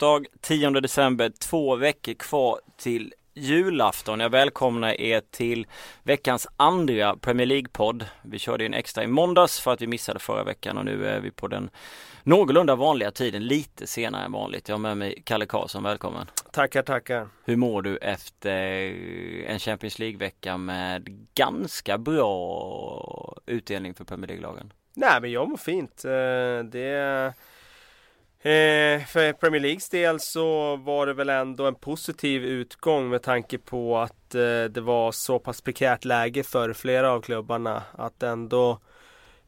Torsdag 10 december, två veckor kvar till julafton. Jag välkomnar er till veckans andra Premier League-podd. Vi körde en extra i måndags för att vi missade förra veckan och nu är vi på den någorlunda vanliga tiden, lite senare än vanligt. Jag har med mig Kalle Karlsson, välkommen. Tackar, tackar. Hur mår du efter en Champions League-vecka med ganska bra utdelning för Premier League-lagen? Nej, men jag mår fint. Eh, det Eh, för Premier Leagues del så var det väl ändå en positiv utgång med tanke på att eh, det var så pass prekärt läge för flera av klubbarna. Att ändå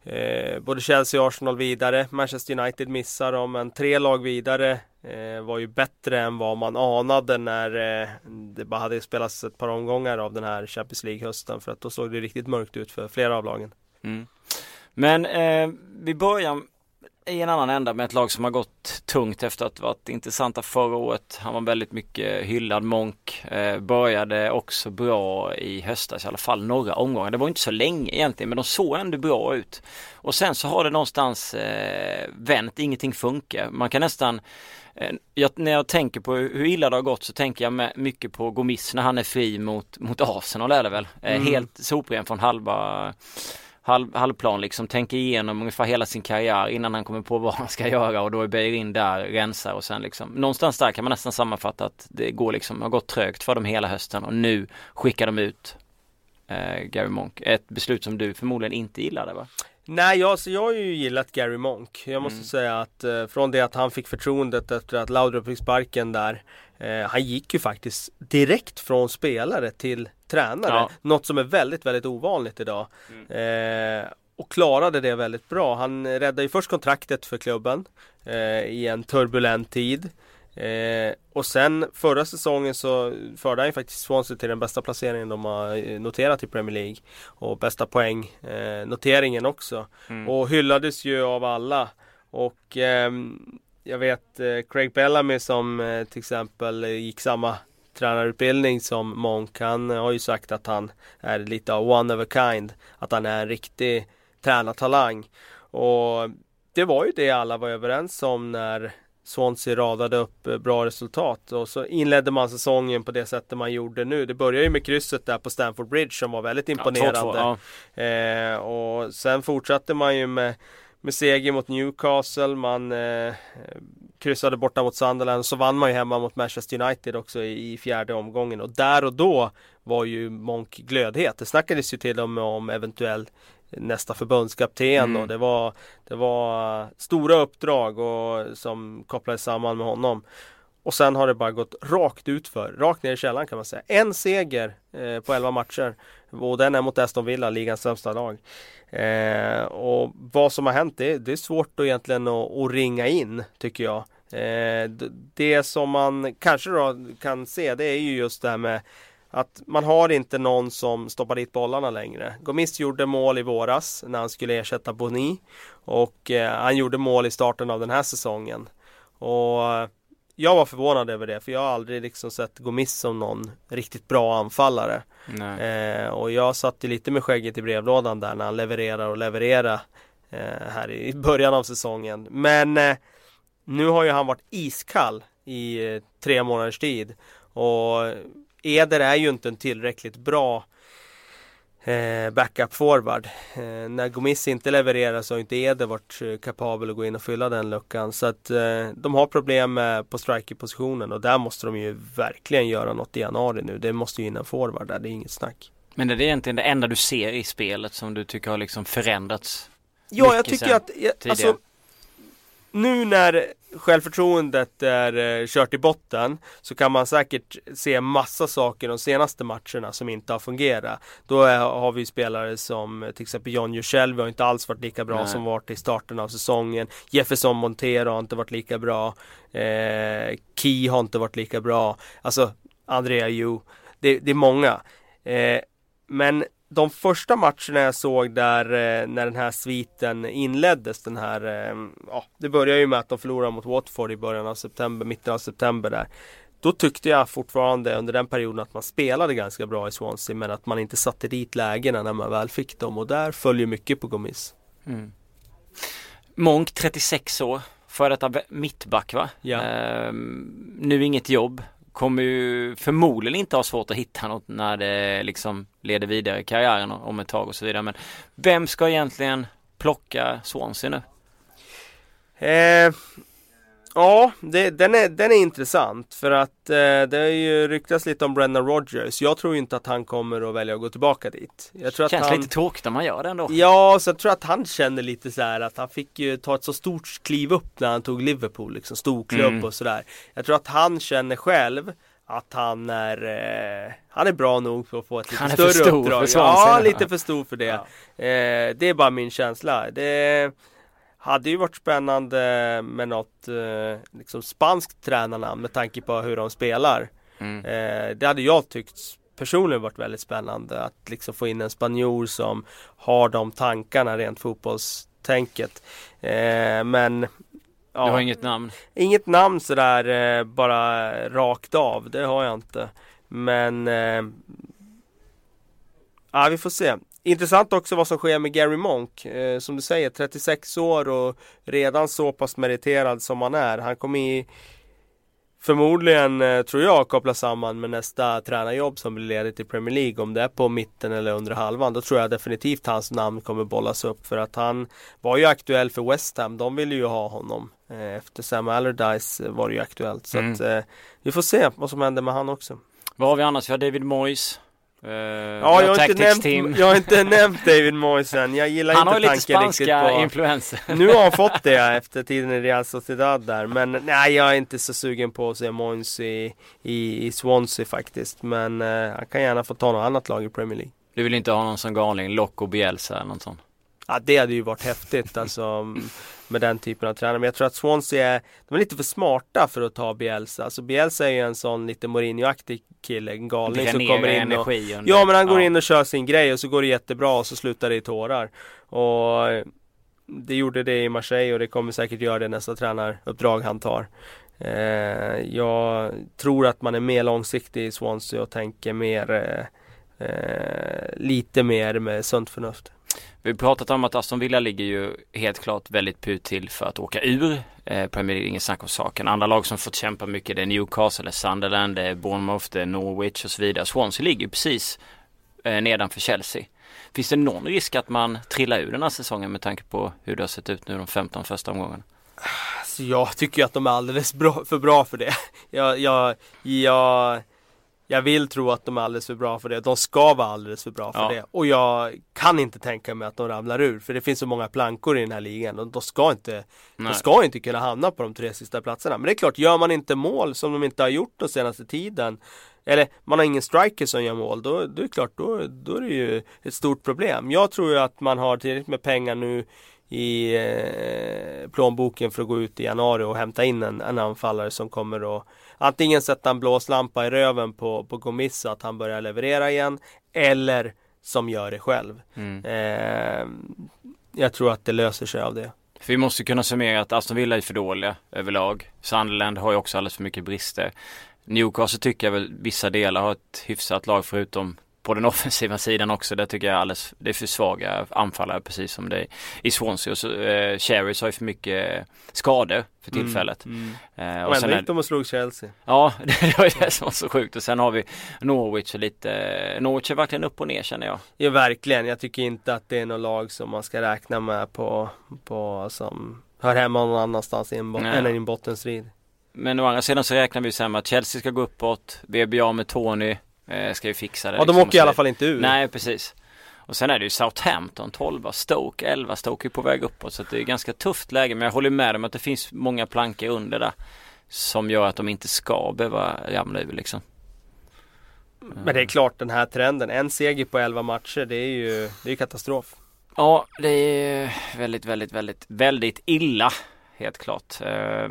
eh, både Chelsea och Arsenal vidare, Manchester United missar dem, men tre lag vidare eh, var ju bättre än vad man anade när eh, det bara hade spelats ett par omgångar av den här Champions League-hösten. För att då såg det riktigt mörkt ut för flera av lagen. Mm. Men eh, vi börjar i en annan ända med ett lag som har gått tungt efter att varit intressanta förra året. Han var väldigt mycket hyllad Monk. Eh, började också bra i höstas, i alla fall några omgångar. Det var inte så länge egentligen, men de såg ändå bra ut. Och sen så har det någonstans eh, vänt, ingenting funkar. Man kan nästan eh, jag, när jag tänker på hur illa det har gått så tänker jag med, mycket på Gomis när han är fri mot, mot Arsenal är det väl. Eh, mm. Helt sopren från halva halv, halvplan liksom, tänker igenom ungefär hela sin karriär innan han kommer på vad han ska göra och då är Beirin där, rensar och sen liksom någonstans där kan man nästan sammanfatta att det går liksom, har gått trögt för dem hela hösten och nu skickar de ut eh, Gary Monk. Ett beslut som du förmodligen inte gillade va? Nej, jag, alltså, jag har ju gillat Gary Monk. Jag måste mm. säga att eh, från det att han fick förtroendet efter att Laudrup fick sparken där. Eh, han gick ju faktiskt direkt från spelare till tränare. Ja. Något som är väldigt, väldigt ovanligt idag. Mm. Eh, och klarade det väldigt bra. Han räddade ju först kontraktet för klubben eh, i en turbulent tid. Eh, och sen förra säsongen så förde han ju faktiskt Swansea till den bästa placeringen de har eh, noterat i Premier League. Och bästa poäng eh, noteringen också. Mm. Och hyllades ju av alla. Och ehm, jag vet eh, Craig Bellamy som eh, till exempel gick samma tränarutbildning som Monk. Han har ju sagt att han är lite av one of a kind. Att han är en riktig tränartalang. Och det var ju det alla var överens om när Swansea radade upp eh, bra resultat och så inledde man säsongen på det sättet man gjorde nu. Det började ju med krysset där på Stamford Bridge som var väldigt imponerande. Ja, 2 -2, ja. eh, och sen fortsatte man ju med, med seger mot Newcastle. Man eh, kryssade borta mot Sunderland. Så vann man ju hemma mot Manchester United också i, i fjärde omgången. Och där och då var ju Monk glödhet. Det snackades ju till och med om eventuell nästa förbundskapten mm. och det var, det var stora uppdrag och, som kopplades samman med honom. Och sen har det bara gått rakt ut för, rakt ner i källaren kan man säga. En seger eh, på 11 matcher och den är mot Aston Villa, ligans sämsta lag. Eh, och vad som har hänt, det, det är svårt att egentligen att, att ringa in tycker jag. Eh, det som man kanske då kan se det är ju just det här med att man har inte någon som stoppar dit bollarna längre. Gomis gjorde mål i våras när han skulle ersätta Boni och eh, han gjorde mål i starten av den här säsongen. Och jag var förvånad över det för jag har aldrig liksom sett Gomis som någon riktigt bra anfallare. Eh, och jag satt ju lite med skägget i brevlådan där när han levererar och levererar eh, här i början av säsongen. Men eh, nu har ju han varit iskall i eh, tre månaders tid. Och Eder är ju inte en tillräckligt bra eh, backup forward. Eh, när Gomis inte levererar så har inte Eder varit eh, kapabel att gå in och fylla den luckan. Så att eh, de har problem med, på strikerpositionen och där måste de ju verkligen göra något i januari nu. Det måste ju in en forward där, det är inget snack. Men är det egentligen det enda du ser i spelet som du tycker har liksom förändrats? Ja, jag tycker att, alltså, nu när självförtroendet är eh, kört i botten så kan man säkert se massa saker de senaste matcherna som inte har fungerat. Då är, har vi spelare som till exempel John Jusell, har inte alls varit lika bra Nej. som varit i starten av säsongen. Jefferson Montero har inte varit lika bra. Eh, Key har inte varit lika bra. Alltså Andrea Ju. Det, det är många. Eh, men de första matcherna jag såg där eh, när den här sviten inleddes, den här, eh, ja, det började ju med att de förlorade mot Watford i början av september, mitten av september där. Då tyckte jag fortfarande under den perioden att man spelade ganska bra i Swansea men att man inte satte dit lägena när man väl fick dem och där följer mycket på Gomis. Mm. Monk 36 år för detta mittback va? Ja. Ehm, nu inget jobb. Kommer ju förmodligen inte ha svårt att hitta något när det liksom leder vidare i karriären om ett tag och så vidare. Men vem ska egentligen plocka Swansea nu? Eh, ja, det, den, är, den är intressant för att eh, det har ju ryktats lite om Brendan Rodgers. Jag tror inte att han kommer att välja att gå tillbaka dit. Jag tror Känns att han, lite tråkigt om man gör det ändå. Ja, så jag tror att han känner lite så här att han fick ju ta ett så stort kliv upp när han tog Liverpool, liksom storklubb Mm. och sådär. Jag tror att han känner själv att han är, eh, han är bra nog för att få ett lite Han är för större stor uppdrag. för ja, lite för stor för det. Ja. Eh, det är bara min känsla. Det hade ju varit spännande med något eh, liksom spanskt tränarnamn med tanke på hur de spelar. Mm. Eh, det hade jag tyckt personligen varit väldigt spännande att liksom få in en spanjor som har de tankarna rent fotbollstänket. Eh, men ja, Du har inget namn? inget namn sådär eh, bara rakt av, det har jag inte. Men eh, ja, vi får se. Intressant också vad som sker med Gary Monk. Eh, som du säger, 36 år och redan så pass meriterad som han är. Han kommer i Förmodligen eh, tror jag koppla samman med nästa tränarjobb som blir ledigt i Premier League om det är på mitten eller under halvan. Då tror jag definitivt hans namn kommer bollas upp för att han var ju aktuell för West Ham. De ville ju ha honom. Eh, Efter Sam Allardyce var det ju aktuellt. Så Mm. att, eh, vi får se vad som händer med han också. Vad har vi annars? Vi har David Moyes. Uh, Ja, jag har, inte nämnt, jag har inte nämnt David Moyes än. Jag gillar Han har inte lite tanken riktigt spanska på... influenser. Nu har han fått det efter tiden i Real Sociedad där Men nej jag är inte så sugen på att se Moyes i, i, i Swansea faktiskt Men eh, han kan gärna få ta något annat lag i Premier League Du vill inte ha någon som galning, Loco Bielsa eller något sånt? Ja det hade ju varit häftigt alltså Med den typen av tränare Men jag tror att Swansea är De är lite för smarta för att ta Bielsa Alltså Bielsa är ju en sån lite Mourinho-aktig kille En galning som kommer in och under- Ja men han går in och kör sin grej och så går det jättebra och så slutar det i tårar. Och eh, Det gjorde det i Marseille och det kommer säkert göra det nästa tränaruppdrag han tar. Eh, Jag tror att man är mer långsiktig i Swansea och tänker mer eh, eh, Lite mer med sunt förnuft vi har pratat om att Aston Villa ligger ju helt klart väldigt put till för att åka ur eh, Premier League, inget snack om saken. Andra lag som fått kämpa mycket det är Newcastle, det är Sunderland, det är Bournemouth, det är Norwich och så vidare. Swansea ligger ju precis eh, nedanför Chelsea. Finns det någon risk att man trillar ur den här säsongen med tanke på hur det har sett ut nu de 15 första omgångarna? Alltså jag tycker ju att de är alldeles bra, för bra för det jag, jag, jag, jag vill tro att de är alldeles för bra för det De ska vara alldeles för bra för Ja. det Och jag kan inte tänka mig att de ramlar ur För det finns så många plankor i den här ligan och de ska inte Nej. De ska inte kunna hamna på de tre sista platserna Men det är klart, gör man inte mål som de inte har gjort den senaste tiden Eller man har ingen striker som gör mål Då, då är det klart, då, då är det ju ett stort problem Jag tror ju att man har tillräckligt med pengar nu i eh, plånboken för att gå ut i januari och hämta in en, en anfallare som kommer att antingen sätta en blåslampa i röven på, på Gomis så att han börjar leverera igen eller som gör det själv. Mm. Eh, jag tror att det löser sig av det. För vi måste kunna summera att Aston Villa är för dåliga överlag. Sunderland har ju också alldeles för mycket brister. Newcastle tycker jag väl vissa delar har ett hyfsat lag förutom på den offensiva sidan också. Där tycker jag alldeles, det är för svaga anfallare precis som det är i Swansea. Och så, eh, Cherries har ju för mycket skador för tillfället. Mm. Eh, Och ändå gick de och slog Chelsea. ja, det var ju det som var så sjukt. Och sen har vi Norwich lite, Norwich är verkligen upp och ner känner jag. Ja verkligen, jag tycker inte att det är något lag som man ska räkna med på, på som hör hemma någon annanstans i en, bo- Nej. än i en bottenstrid. Men å andra sidan så räknar vi sen med att Chelsea ska gå uppåt. Vi med Tony. Eh, ska ju fixa det. Ja de liksom, åker i alla fall inte ur. Nej precis. Och sen är det ju Southampton 12, Stoke 11, Stoke är på väg uppåt så det är ganska tufft läge men jag håller med om att det finns många plankor under där som gör att de inte ska behöva ramla ur liksom. Men det är klart den här trenden, en seger på 11 matcher det är ju det är katastrof. Ja, det är väldigt, väldigt, väldigt, väldigt illa helt klart. Eh,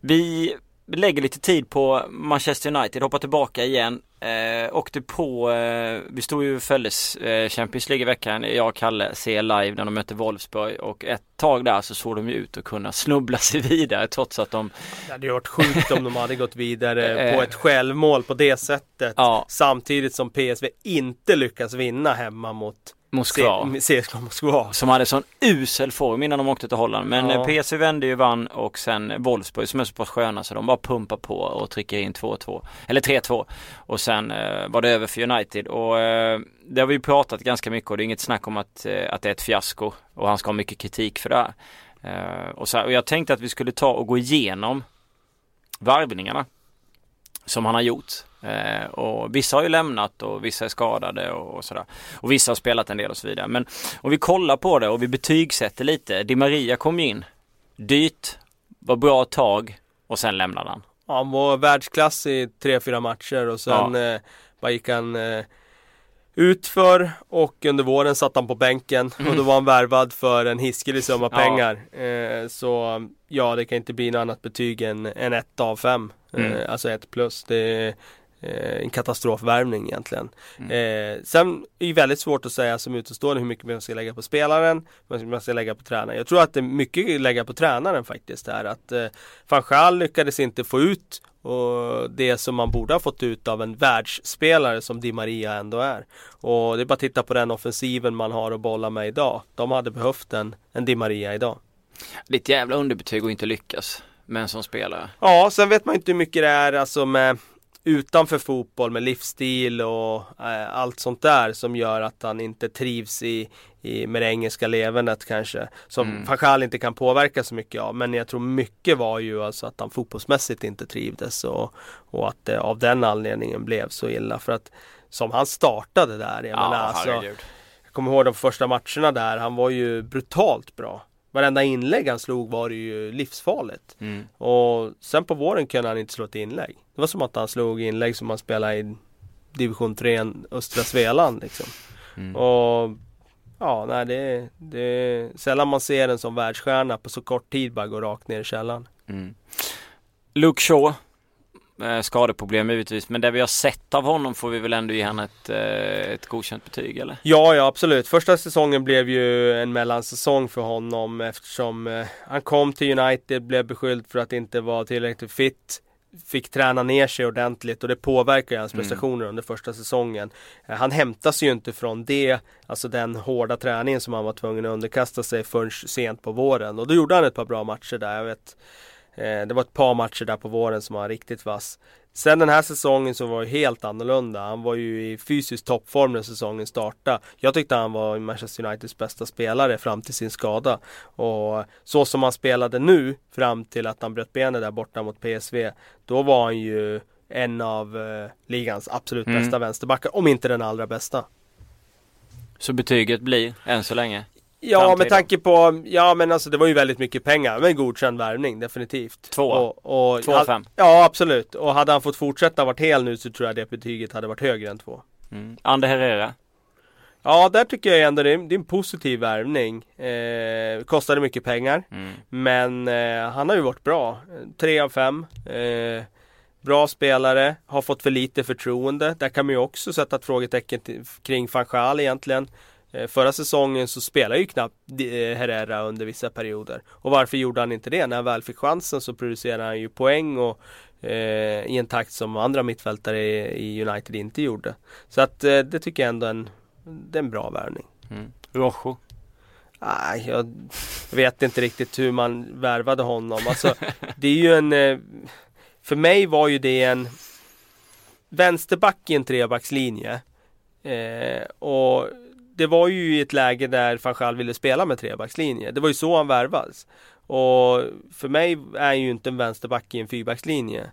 Vi lägger lite tid på Manchester United, hoppar tillbaka igen. Eh, åkte på, eh, vi stod ju och följdes eh, Champions League i veckan, jag och Kalle, ser live när de mötte Wolfsburg och ett tag där så såg de ju ut att kunna snubbla sig vidare trots att de, Det hade ju varit sjukt om de hade gått vidare Eh. på ett självmål på det sättet. ja, Samtidigt som PSV inte lyckas vinna hemma mot Moskva. CSKA Moskva. Som hade sån usel form innan de åkte till Holland. Men Ja. ja. PSV vände ju vann och sen Wolfsburg som är så pass sköna så de bara pumpar på och trycker in 2-2. Eller 3-2. Och sen eh, var det över för United. Och eh, det har vi ju pratat ganska mycket och det är inget snack om att, eh, att det är ett fiasko. Och han ska ha mycket kritik för det här. Eh, och, så, och jag tänkte att vi skulle ta och gå igenom varvningarna som han har gjort. Eh, och vissa har ju lämnat och vissa är skadade och, och sådär. Och vissa har spelat en del och så vidare. Men om vi kollar på det och vi betygsätter lite. Di Maria kom in. Dyrt, var bra ett tag och sen lämnade han. Ja, Han var världsklass i tre, fyra matcher och sen eh, bara gick han eh, utför och under våren satt han på bänken och då var han värvad för en hiskelig summa Ja. pengar. Eh, så ja, det kan inte bli något annat betyg än, än ett av fem. Mm. Eh, alltså ett plus. Det är eh, en katastrofvärvning egentligen. Mm. Eh, sen är det väldigt svårt att säga som utestående hur mycket man ska lägga på spelaren, hur man ska lägga på tränaren. Jag tror att det är mycket att lägga på tränaren faktiskt. Här. Att eh, van lyckades inte få ut och det som man borde ha fått ut av en världsspelare som Di Maria ändå är. Och det är bara att titta på den offensiven man har att bolla med idag. De hade behövt en, en Di Maria idag. Det är ett jävla underbetyg att inte lyckas med en sån spelare. Ja, sen vet man inte hur mycket det är alltså med utanför fotboll med livsstil och eh, allt sånt där som gör att han inte trivs i, i med det engelska levernet kanske. Som Mm. Gaal inte kan påverka så mycket av. Men jag tror mycket var ju alltså att han fotbollsmässigt inte trivdes och, och att det av den anledningen blev så illa. För att som han startade där, jag menar alltså, herregud. jag kommer ihåg de första matcherna där, han var ju brutalt bra. Varenda inlägg han slog var ju livsfarligt. Mm. Och sen på våren kunde han inte slå ett inlägg. Det var som att han slog inlägg som han spelade i division 3 östra Svealand liksom. Mm. Och ja, nej det, det är sällan man ser en som världsstjärna på så kort tid bara gå rakt ner i källaren. Mm. Luke Shaw. Eh, skadeproblem givetvis men det vi har sett av honom får vi väl ändå ge han ett, eh, ett godkänt betyg eller? Ja, ja absolut. Första säsongen blev ju en mellansäsong för honom eftersom eh, han kom till United, blev beskylld för att inte vara tillräckligt fit. Fick träna ner sig ordentligt och det påverkar hans Mm. prestationer under första säsongen. Han hämtas ju inte från det, alltså den hårda träningen som han var tvungen att underkasta sig förrän sent på våren. Och då gjorde han ett par bra matcher där. Jag vet, det var ett par matcher där på våren som var riktigt vass. Sen den här säsongen så var det helt annorlunda. Han var ju i fysisk toppform när säsongen startade. Jag tyckte han var Manchester Uniteds bästa spelare fram till sin skada. Och så som han spelade nu fram till att han bröt benet där borta mot PSV. Då var han ju en av eh, ligans absolut Mm. bästa vänsterbackar, om inte den allra bästa. Så betyget blir än så länge? Ja, Framtiden. med tanke på, ja men alltså det var ju väldigt mycket pengar. Men godkänd värvning, definitivt. Två. Och, och, Två av fem. Ja, absolut. Och hade han fått fortsätta varit hel nu så tror jag det betyget hade varit högre än två. Mm. Ander Herrera? Ja, där tycker jag ändå det är, det är en positiv värvning. Eh, kostade mycket pengar. Mm. Men eh, han har ju varit bra. Tre av fem. Eh, bra spelare. Har fått för lite förtroende. Där kan man ju också sätta ett frågetecken till, kring van Gaal egentligen. Eh, förra säsongen så spelade ju knappt eh, Herrera under vissa perioder. Och varför gjorde han inte det? När han väl fick chansen så producerade han ju poäng och eh, i en takt som andra mittfältare i, United inte gjorde. Så att eh, det tycker jag ändå är en, det är en bra värvning. Mm. Rojo? Nej, jag vet inte riktigt hur man värvade honom. Alltså, det är ju en... eh, För mig var ju det en vänsterback i en trebackslinje. Eh, och det var ju i ett läge där van Gaal ville spela med trebackslinje. Det var ju så han värvades. Och för mig är han ju inte en vänsterback i en fyrbackslinje.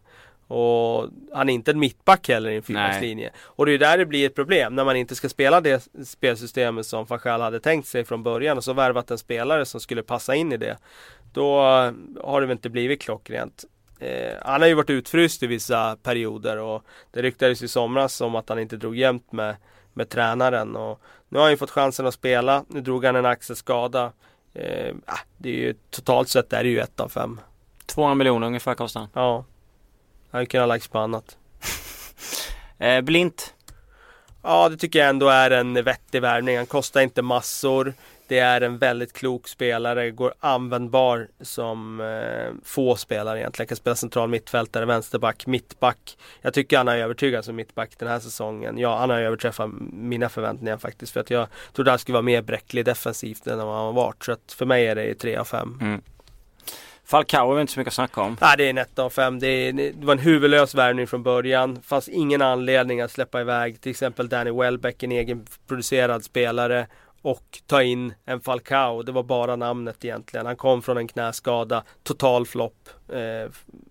Och han är inte en mittback heller i en fyrbackslinje. Och det är där det blir ett problem när man inte ska spela det spelsystemet som van Gaal hade tänkt sig från början och så värvat en spelare som skulle passa in i det. Då har det väl inte blivit klockrent. Eh, han har ju varit utfryst i vissa perioder och det ryktades i somras om att han inte drog jämnt med, med tränaren. Och nu har han ju fått chansen att spela. Nu drog han en axelskada. Eh, ah, det är ju totalt sett är det ju ett av fem. 200 miljoner ungefär kostar han. Ja. Han hade kunnat lagts på annat. Eh, Blint? Ja, det tycker jag ändå är en vettig värvning. Han kostar inte massor. Det är en väldigt klok spelare, går användbar som eh, få spelare egentligen. Kan spela central mittfältare, vänsterback, mittback. Jag tycker han har övertygat som mittback den här säsongen. Ja, han har överträffat mina förväntningar faktiskt. För att jag trodde han skulle vara mer bräcklig defensivt än vad han har varit. Så att för mig är det 3 av 5. Mm. Falcao är inte så mycket att snacka om. Nej, det är en 1 av 5. Det, det, var en huvudlös värvning från början. Fanns ingen anledning att släppa iväg till exempel Danny Welbeck, en egenproducerad spelare och ta in en Falcao. Det var bara namnet egentligen. Han kom från en knäskada, total flopp. Eh,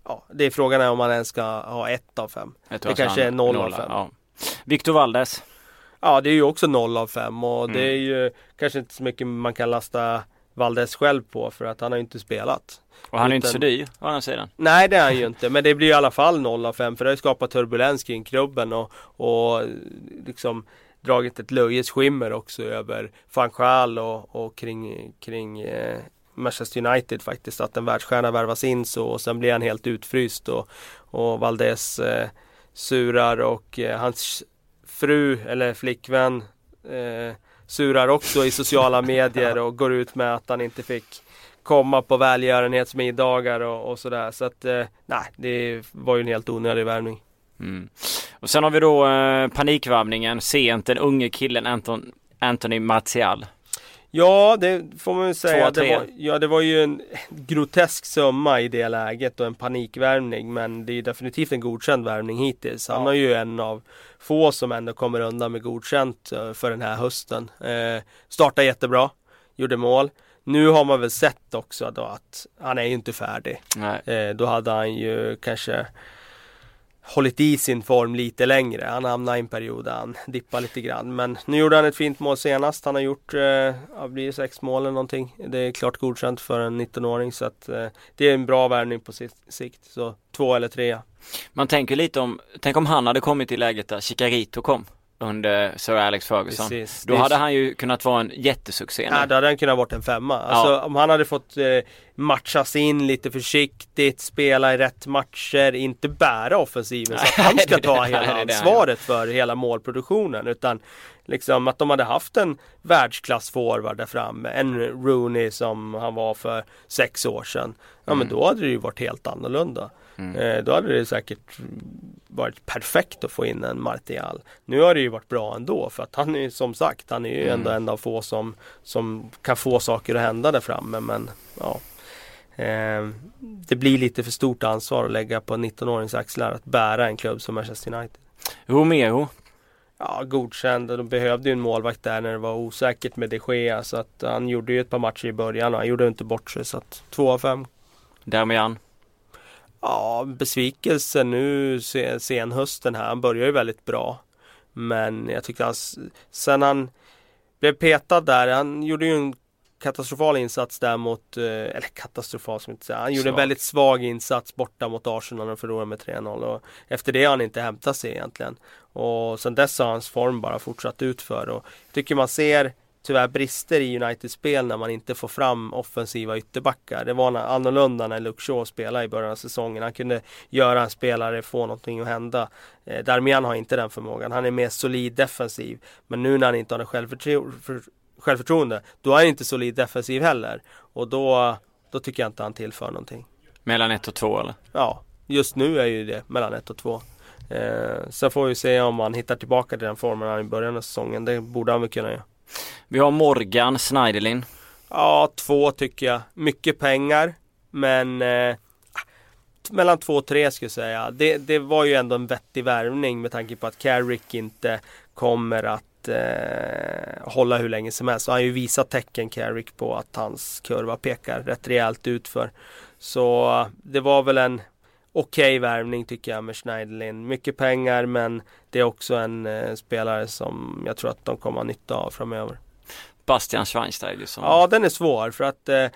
ja, det är frågan är om han ens ska ha ett av fem. Det kanske är noll av fem. Ja. Victor Valdes? Ja, det är ju också noll av fem och mm. det är ju kanske inte så mycket man kan lasta Valdes själv på för att han har ju inte spelat. Och han är Utan... inte så dyr å andra sidan. Nej det är han ju inte men det blir i alla fall 0 av 5 för det har skapat turbulens kring klubben och, och liksom dragit ett löjets skimmer också över Fanchal och, och kring, kring eh, Manchester United faktiskt. Att en världsstjärna värvas in så och sen blir han helt utfryst och, och Valdes eh, surar och eh, hans fru eller flickvän eh, surar också i sociala medier och går ut med att han inte fick komma på välgörenhetsmiddagar och, och sådär. Så att eh, nej, det var ju en helt onödig värvning. Mm. Och sen har vi då eh, panikvärvningen sent, den unge killen Anton, Anthony Martial. Ja, det får man ju säga. Det var, ja, det var ju en grotesk summa i det läget och en panikvärvning. Men det är definitivt en godkänd värvning hittills. Han ja. är ju en av få som ändå kommer undan med godkänt eh, för den här hösten. Eh, startade jättebra, gjorde mål. Nu har man väl sett också då att han är ju inte färdig. Eh, då hade han ju kanske hållit i sin form lite längre. Han hamnade i en period där han dippade lite grann. Men nu gjorde han ett fint mål senast. Han har gjort, eh, ja, blir sex mål eller någonting. Det är klart godkänt för en 19-åring så att eh, det är en bra värvning på sikt. Så två eller tre. Man tänker lite om, tänk om han hade kommit i läget där Chicarito kom under Sir Alex Ferguson. Precis. Då hade han ju kunnat vara en jättesuccé. Ja, då hade han kunnat vara en femma. Alltså ja. om han hade fått eh, matchas in lite försiktigt, spela i rätt matcher, inte bära offensiven så att han ska ta hela ansvaret för hela målproduktionen. Utan liksom att de hade haft en världsklassforward där framme. En Rooney som han var för sex år sedan. Ja mm. men då hade det ju varit helt annorlunda. Mm. Eh, då hade det säkert varit perfekt att få in en Martial. Nu har det ju varit bra ändå för att han är som sagt, han är ju mm. ändå en av få som, som kan få saker att hända där framme. Men ja, eh, det blir lite för stort ansvar att lägga på en 19-årings axlar att bära en klubb som Manchester United. Romero? Ja, godkänd. De behövde ju en målvakt där när det var osäkert med de Gea. Så att han gjorde ju ett par matcher i början och han gjorde inte bort sig. Så att 2 av 5. Damian? Ja, besvikelse nu sen, hösten här. Han börjar ju väldigt bra. Men jag tyckte han, sen han blev petad där, han gjorde ju en katastrofal insats där mot, eh, eller katastrofal som inte säga. Han gjorde en väldigt svag insats borta mot Arsenal och förlorade med 3-0 och efter det har han inte hämtat sig egentligen. Och sen dess har hans form bara fortsatt utför och jag tycker man ser tyvärr brister i Uniteds spel när man inte får fram offensiva ytterbackar. Det var annorlunda när Luke Shaw spelade i början av säsongen. Han kunde göra en spelare få någonting att hända. Eh, Darmian har inte den förmågan. Han är mer solid defensiv. Men nu när han inte har det självförtro för, självförtroende, då är han inte solid defensiv heller. Och då, då tycker jag inte han tillför någonting. Mellan 1 och 2 eller? Ja, just nu är ju det mellan 1 och 2. Eh, sen får vi se om han hittar tillbaka till den formen han i början av säsongen. Det borde han väl kunna göra. Vi har Morgan Schneiderlin. Ja, två tycker jag. Mycket pengar. Men eh, mellan två och tre skulle jag säga. Det, det var ju ändå en vettig värvning med tanke på att Carrick inte kommer att eh, hålla hur länge som helst. Så han har ju visat tecken Carrick på att hans kurva pekar rätt rejält utför. Så det var väl en okej okay värvning tycker jag med Schneiderlin. Mycket pengar men det är också en eh, spelare som jag tror att de kommer ha nytta av framöver. Bastian Schweinsteiger som... Ja den är svår för att eh,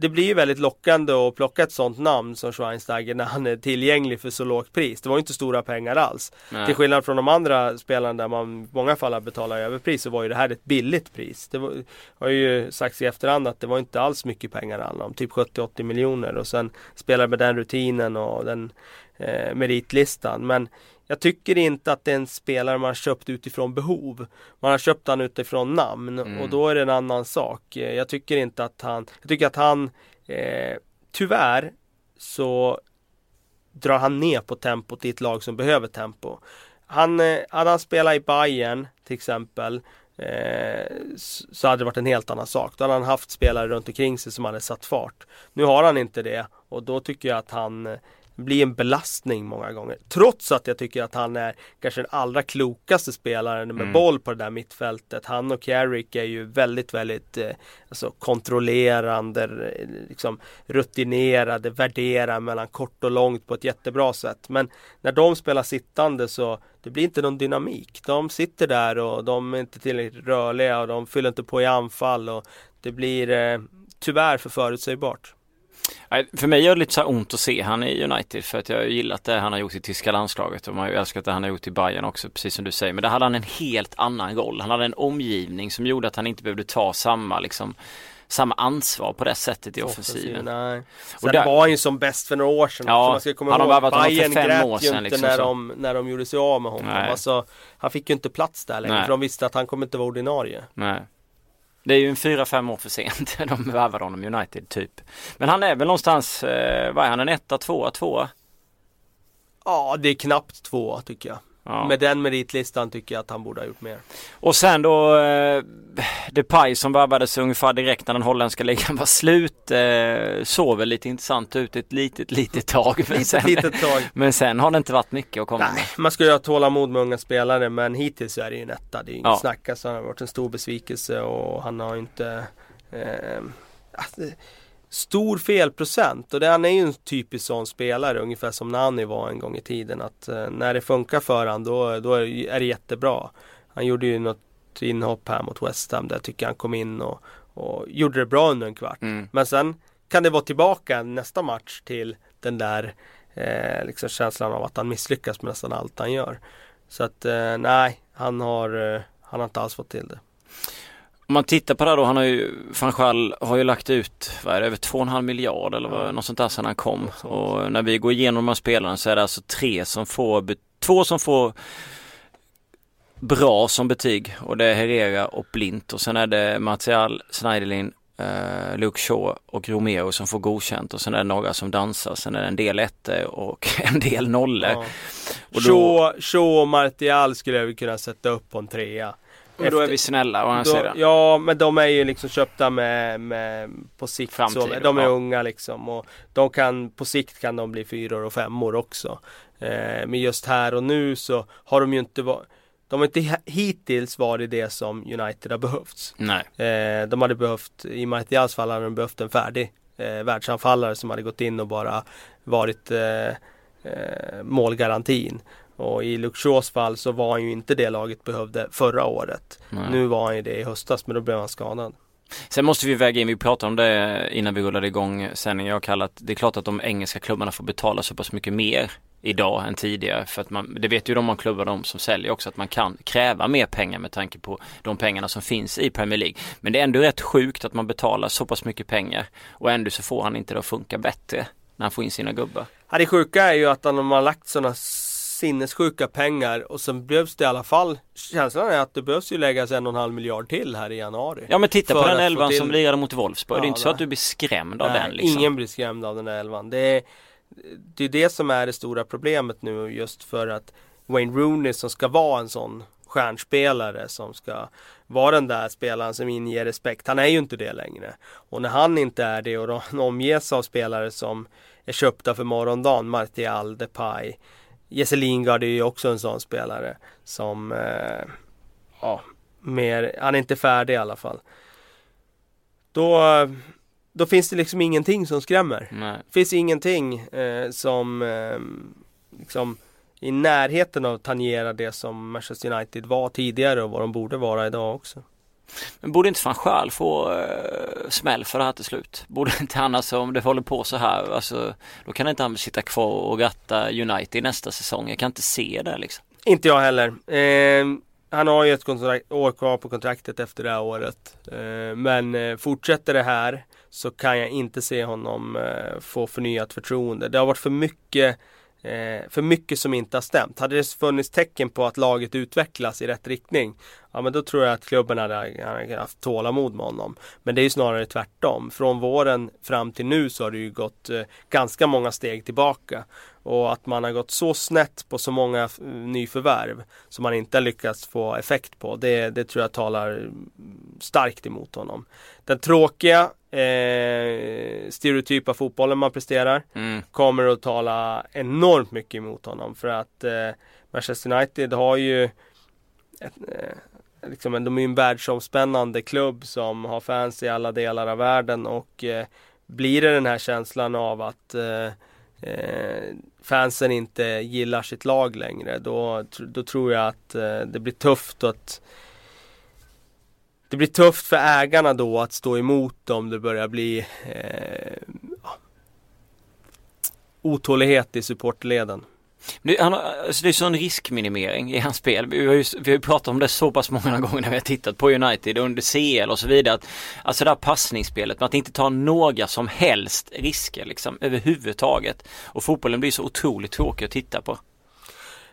det blir ju väldigt lockande att plocka ett sånt namn som Schweinsteiger när han är tillgänglig för så lågt pris. Det var ju inte stora pengar alls. Nej. Till skillnad från de andra spelarna där man i många fall har betalat överpris så var ju det här ett billigt pris. Det var, har ju sagts i efterhand att det var inte alls mycket pengar det handlade om. Typ 70-80 miljoner och sen spelare med den rutinen och den eh, meritlistan. Men jag tycker inte att det är en spelare man har köpt utifrån behov. Man har köpt han utifrån namn mm. och då är det en annan sak. Jag tycker inte att han, jag tycker att han eh, tyvärr så drar han ner på tempot i ett lag som behöver tempo. Han, eh, hade han spelat i Bayern till exempel eh, så hade det varit en helt annan sak. Då hade han haft spelare runt omkring sig som hade satt fart. Nu har han inte det och då tycker jag att han eh, blir en belastning många gånger. Trots att jag tycker att han är kanske den allra klokaste spelaren med mm. boll på det där mittfältet. Han och Carrick är ju väldigt, väldigt eh, alltså kontrollerande, liksom rutinerade, värderar mellan kort och långt på ett jättebra sätt. Men när de spelar sittande så det blir inte någon dynamik. De sitter där och de är inte tillräckligt rörliga och de fyller inte på i anfall och det blir eh, tyvärr för förutsägbart. För mig gör det lite så ont att se han i United för att jag har gillat det han har gjort i tyska landslaget och man har ju älskat det han har gjort i Bayern också precis som du säger. Men där hade han en helt annan roll. Han hade en omgivning som gjorde att han inte behövde ta samma liksom samma ansvar på det sättet i offensiven. Nej. Sen och där, var han ju som bäst för några år sedan. Ja, man ska komma han har ihåg, Bayern för fem år sedan. Ju inte när, de, när de gjorde sig av med honom. Alltså, han fick ju inte plats där längre. För de visste att han kommer inte vara ordinarie. Nej. Det är ju en fyra, fem år för sent. De värvade honom United typ. Men han är väl någonstans, eh, vad är han, en etta, tvåa, tvåa? Ja, det är knappt tvåa tycker jag. Ja. Med den meritlistan tycker jag att han borde ha gjort mer. Och sen då eh, Depay som värvades ungefär direkt när den holländska ligan var slut. Eh, såg väl lite intressant ut ett litet, litet tag. Men, sen, litet tag. men sen har det inte varit mycket att komma Nej, med. Man ska ju ha tålamod med unga spelare men hittills är det ju en etta. Det är ju inget ja. snack. Alltså, han har varit en stor besvikelse och han har inte eh, alltså, stor felprocent och det, han är ju en typisk sån spelare ungefär som Nani var en gång i tiden att eh, när det funkar för han då, då är, är det jättebra. Han gjorde ju något inhopp här mot West Ham där jag tycker han kom in och, och gjorde det bra under en kvart. Mm. Men sen kan det vara tillbaka nästa match till den där eh, liksom känslan av att han misslyckas med nästan allt han gör. Så att eh, nej, han har, eh, han har inte alls fått till det. Om man tittar på det då, han har ju, Fanchal har ju lagt ut, vad är det, över 2,5 miljard eller vad, något sånt där sedan han kom. Och när vi går igenom de här spelarna så är det alltså tre som får, två som får bra som betyg och det är Herrera och Blint och sen är det Martial, Schneiderlin, eh, Luke Shaw och Romero som får godkänt och sen är det några som dansar. Sen är det en del ettor och en del nollor. Ja. Och då... Shaw, Shaw och Martial skulle jag kunna sätta upp på en trea. Men då är vi snälla å andra sidan. Ja, men de är ju liksom köpta med, med på sikt. Framtiden, så, de är ja. unga liksom. Och de kan, på sikt kan de bli fyror och femmor också. Eh, men just här och nu så har de ju inte varit de har inte hittills varit det som United har behövts. Nej. Eh, de hade behövt, i Martials fall hade de behövt en färdig eh, världsanfallare som hade gått in och bara varit eh, eh, målgarantin. Och i Luxors fall så var han ju inte det laget behövde förra året. Nej. Nu var han ju det i höstas men då blev han skadad. Sen måste vi väga in, vi pratade om det innan vi rullade igång sändningen. Jag har kallat, det är klart att de engelska klubbarna får betala så pass mycket mer idag än tidigare. För att man, det vet ju de om klubbar de som säljer också att man kan kräva mer pengar med tanke på de pengarna som finns i Premier League. Men det är ändå rätt sjukt att man betalar så pass mycket pengar och ändå så får han inte det att funka bättre när han får in sina gubbar. Ja, det sjuka är ju att de har lagt sådana sinnessjuka pengar och sen behövs det i alla fall Känslan är att det behövs ju läggas en och en halv miljard till här i januari Ja men titta på den elvan till... som lirade mot Wolfsburg ja, Det är inte så att du blir skrämd av nej, den liksom. ingen blir skrämd av den här elvan Det är det är det som är det stora problemet nu just för att Wayne Rooney som ska vara en sån stjärnspelare som ska vara den där spelaren som inger respekt. Han är ju inte det längre. Och när han inte är det och de omges av spelare som är köpta för morgondagen, Martial, Depay, Jesse Lingard är ju också en sån spelare som, eh, ja, mer, han är inte färdig i alla fall. Då, då finns det liksom ingenting som skrämmer. Nej. Finns ingenting eh, som eh, liksom i närheten av tangera det som Manchester United var tidigare och vad de borde vara idag också. Men borde inte fan själv få uh, smäll för det här till slut? Borde inte han alltså om det håller på så här, alltså då kan inte han sitta kvar och gratta United nästa säsong. Jag kan inte se det liksom. Inte jag heller. Eh, han har ju ett kontrakt, år kvar på kontraktet efter det här året. Ehm, eh, men fortsätter det här så kan jag inte se honom eh, få förnyat förtroende. Det har varit för mycket eh, för mycket som inte har stämt. Hade det funnits tecken på att laget utvecklas i rätt riktning, ja men då tror jag att klubben hade, hade haft tålamod med honom. Men det är ju snarare tvärtom. Från våren fram till nu så har det ju gått eh, ganska många steg tillbaka. Och att man har gått så snett på så många eh, nyförvärv som man inte har lyckats få effekt på. Det, det tror jag talar mm, starkt emot honom. Den tråkiga eh, stereotypa fotbollen man presterar mm. kommer att tala enormt mycket emot honom. För att eh, Manchester United har ju ett, eh, liksom, de är en världsomspännande klubb som har fans i alla delar av världen och eh, blir det den här känslan av att eh, eh, fansen inte gillar sitt lag längre då, då tror jag att eh, det blir tufft att det blir tufft för ägarna då att stå emot om det börjar bli eh, otålighet i supportleden. Det, han, alltså det är sån riskminimering i hans spel. Vi har ju vi har pratat om det så pass många gånger när vi har tittat på United under CL och så vidare. Att, alltså det här passningsspelet med att inte ta några som helst risker liksom överhuvudtaget. Och fotbollen blir så otroligt tråkig att titta på.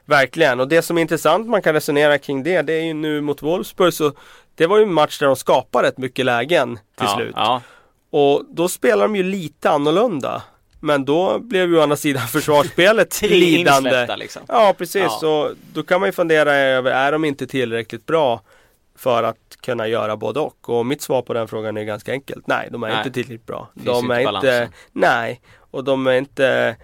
Verkligen och det som är intressant man kan resonera kring det det är ju nu mot Wolfsburg så Det var ju en match där de skapade rätt mycket lägen till ja, slut. Ja. Och då spelar de ju lite annorlunda. Men då blev ju å andra sidan försvarsspelet lidande. Liksom. Ja precis, ja. så då kan man ju fundera över, är de inte tillräckligt bra för att kunna göra både och? Och mitt svar på den frågan är ganska enkelt. Nej, de är nej. inte tillräckligt bra. Finns de är inte, balansen. nej, och de är inte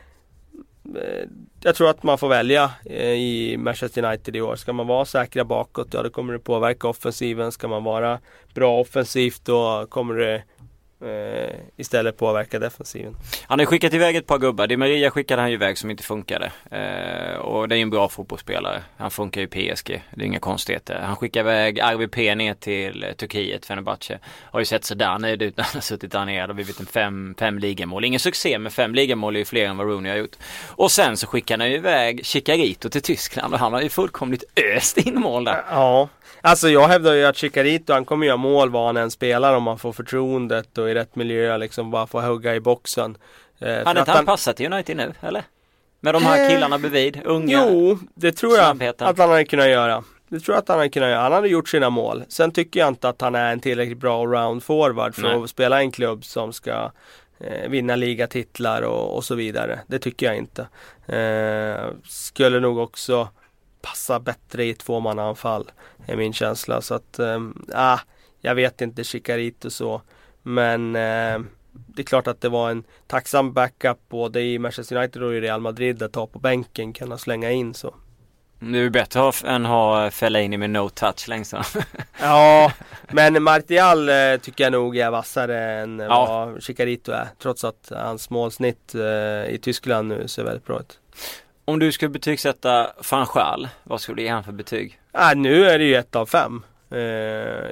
eh, jag tror att man får välja eh, i Manchester United i år. Ska man vara säkra bakåt, ja då kommer det påverka offensiven. Ska man vara bra offensivt, då kommer det eh, istället påverka defensiven. Han har skickat iväg ett par gubbar. Di Maria skickade han ju iväg som inte funkade. Eh, och det är ju en bra fotbollsspelare. Han funkar ju i PSG. Det är inga konstigheter. Han skickar iväg RVP ner till eh, Turkiet, Fenerbahce. Har ju sett sådär nöjd ut när han har suttit där nere och blivit en fem, fem ligamål. Ingen succé med fem ligamål är ju fler än vad Rooney har gjort. Och sen så skickar han ju iväg Chicarito till Tyskland och han har ju fullkomligt öst in mål där. Ja, Alltså jag hävdar ju att Chicarito han kommer göra mål var han än spelar om man får förtroendet och i rätt miljö liksom bara får hugga i boxen. Eh, hade inte han passat till United nu eller? Med de här eh, killarna bredvid, unga Jo, det tror jag att han hade kunnat göra. Det tror jag att han hade kunnat göra. Han hade gjort sina mål. Sen tycker jag inte att han är en tillräckligt bra round forward för Nej. att spela i en klubb som ska eh, vinna ligatitlar och, och, så vidare. Det tycker jag inte. Eh, skulle nog också passa bättre i tvåmannaanfall. Är min känsla. Så att, äh, jag vet inte Chicarito så. Men äh, det är klart att det var en tacksam backup både i Manchester United och i Real Madrid att ta på bänken, kunna slänga in så. Det är bättre att ha, än ha Fellaini med no touch längst Ja, men Martial eh, tycker jag nog är vassare än ja. vad Chicarito är. Trots att hans målsnitt eh, i Tyskland nu ser väldigt bra ut. Om du skulle betygsätta Fanchal, vad skulle du ge han för betyg? Äh, nu är det ju ett av fem. Eh,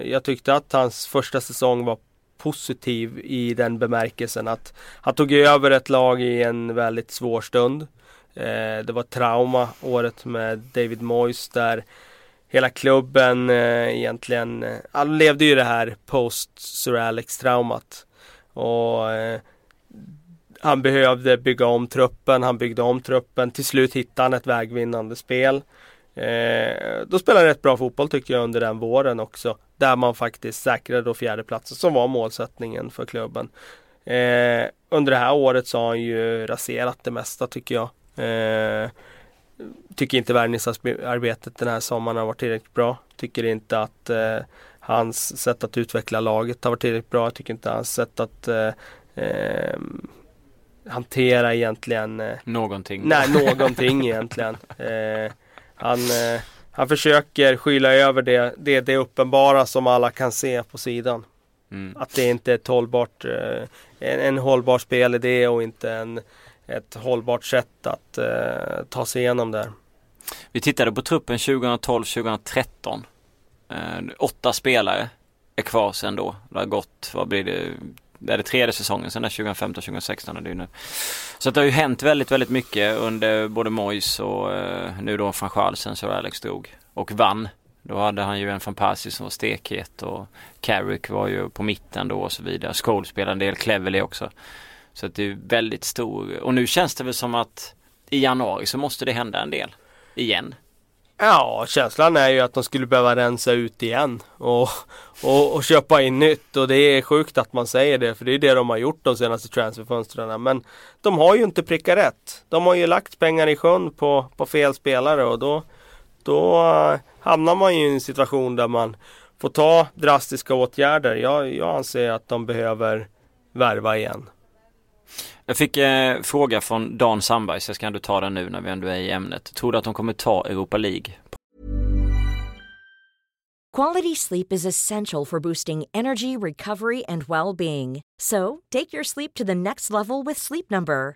jag tyckte att hans första säsong var positiv i den bemärkelsen att han tog över ett lag i en väldigt svår stund. Eh, det var trauma året med David Moyes där hela klubben eh, egentligen, eh, levde ju det här post Sir Alex traumat. Och eh, han behövde bygga om truppen, han byggde om truppen. Till slut hittade han ett vägvinnande spel. Eh, då spelade rätt bra fotboll tycker jag under den våren också. Där man faktiskt säkrade då fjärdeplatsen som var målsättningen för klubben. Eh, under det här året så har han ju raserat det mesta tycker jag. Eh, tycker inte värvningsarbetet den här sommaren har varit tillräckligt bra. Tycker inte att eh, hans sätt att utveckla laget har varit tillräckligt bra. Jag tycker inte hans sätt att eh, eh hantera egentligen Någonting Nej, någonting egentligen eh, han, eh, han försöker skyla över det, det, det uppenbara som alla kan se på sidan mm. Att det inte är ett hållbart eh, en, en hållbar spelidé och inte en, ett hållbart sätt att eh, ta sig igenom där Vi tittade på truppen 2012-2013 eh, Åtta spelare är kvar sen då. Det har gått, vad blir det, det är det tredje säsongen sedan 2015-2016 är det nu. Så det har ju hänt väldigt, väldigt mycket under både Mois och eh, nu då van Schaal sen så Alex drog och vann. Då hade han ju en van Persie som var stekhet och Carrick var ju på mitten då och så vidare. Scholes spelade en del, Cleverley också. Så att det är väldigt stor och nu känns det väl som att i januari så måste det hända en del. Igen. Ja, känslan är ju att de skulle behöva rensa ut igen och, och, och, köpa in nytt. Och det är sjukt att man säger det, för det är det de har gjort de senaste transferfönstren. Men de har ju inte prickat rätt. De har ju lagt pengar i sjön på, på fel spelare och då, då eh, hamnar man ju i en situation där man får ta drastiska åtgärder. Jag, jag anser att de behöver värva igen. Jag fick eh, fråga från Dan Sandberg, så jag ska ändå ta den nu när vi ändå är i ämnet. Tror du att de kommer ta Europa League? Quality sleep is essential for boosting energy, recovery and well-being. So, take your sleep to the next level with Sleep Number.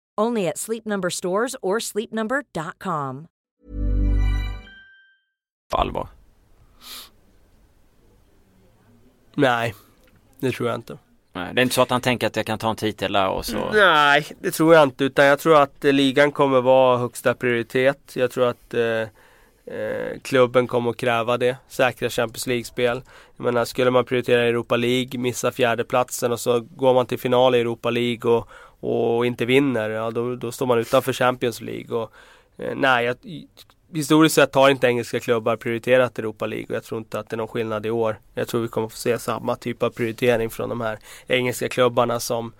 Only at Sleep Number stores or sleepnumber.com. På allvar? Nej, det tror jag inte. Nej, det är inte så att han tänker att jag kan ta en titel där och så? Nej, det tror jag inte. Utan jag tror att eh, ligan kommer vara högsta prioritet. Jag tror att eh, eh, klubben kommer att kräva det. Säkra Champions League-spel. Jag menar, skulle man prioritera Europa League, missa fjärdeplatsen och så går man till final i Europa League och, och inte vinner, ja då, då står man utanför Champions League. Och, eh, nej, jag, historiskt sett har inte engelska klubbar prioriterat Europa League och jag tror inte att det är någon skillnad i år. Jag tror vi kommer få se samma typ av prioritering från de här engelska klubbarna som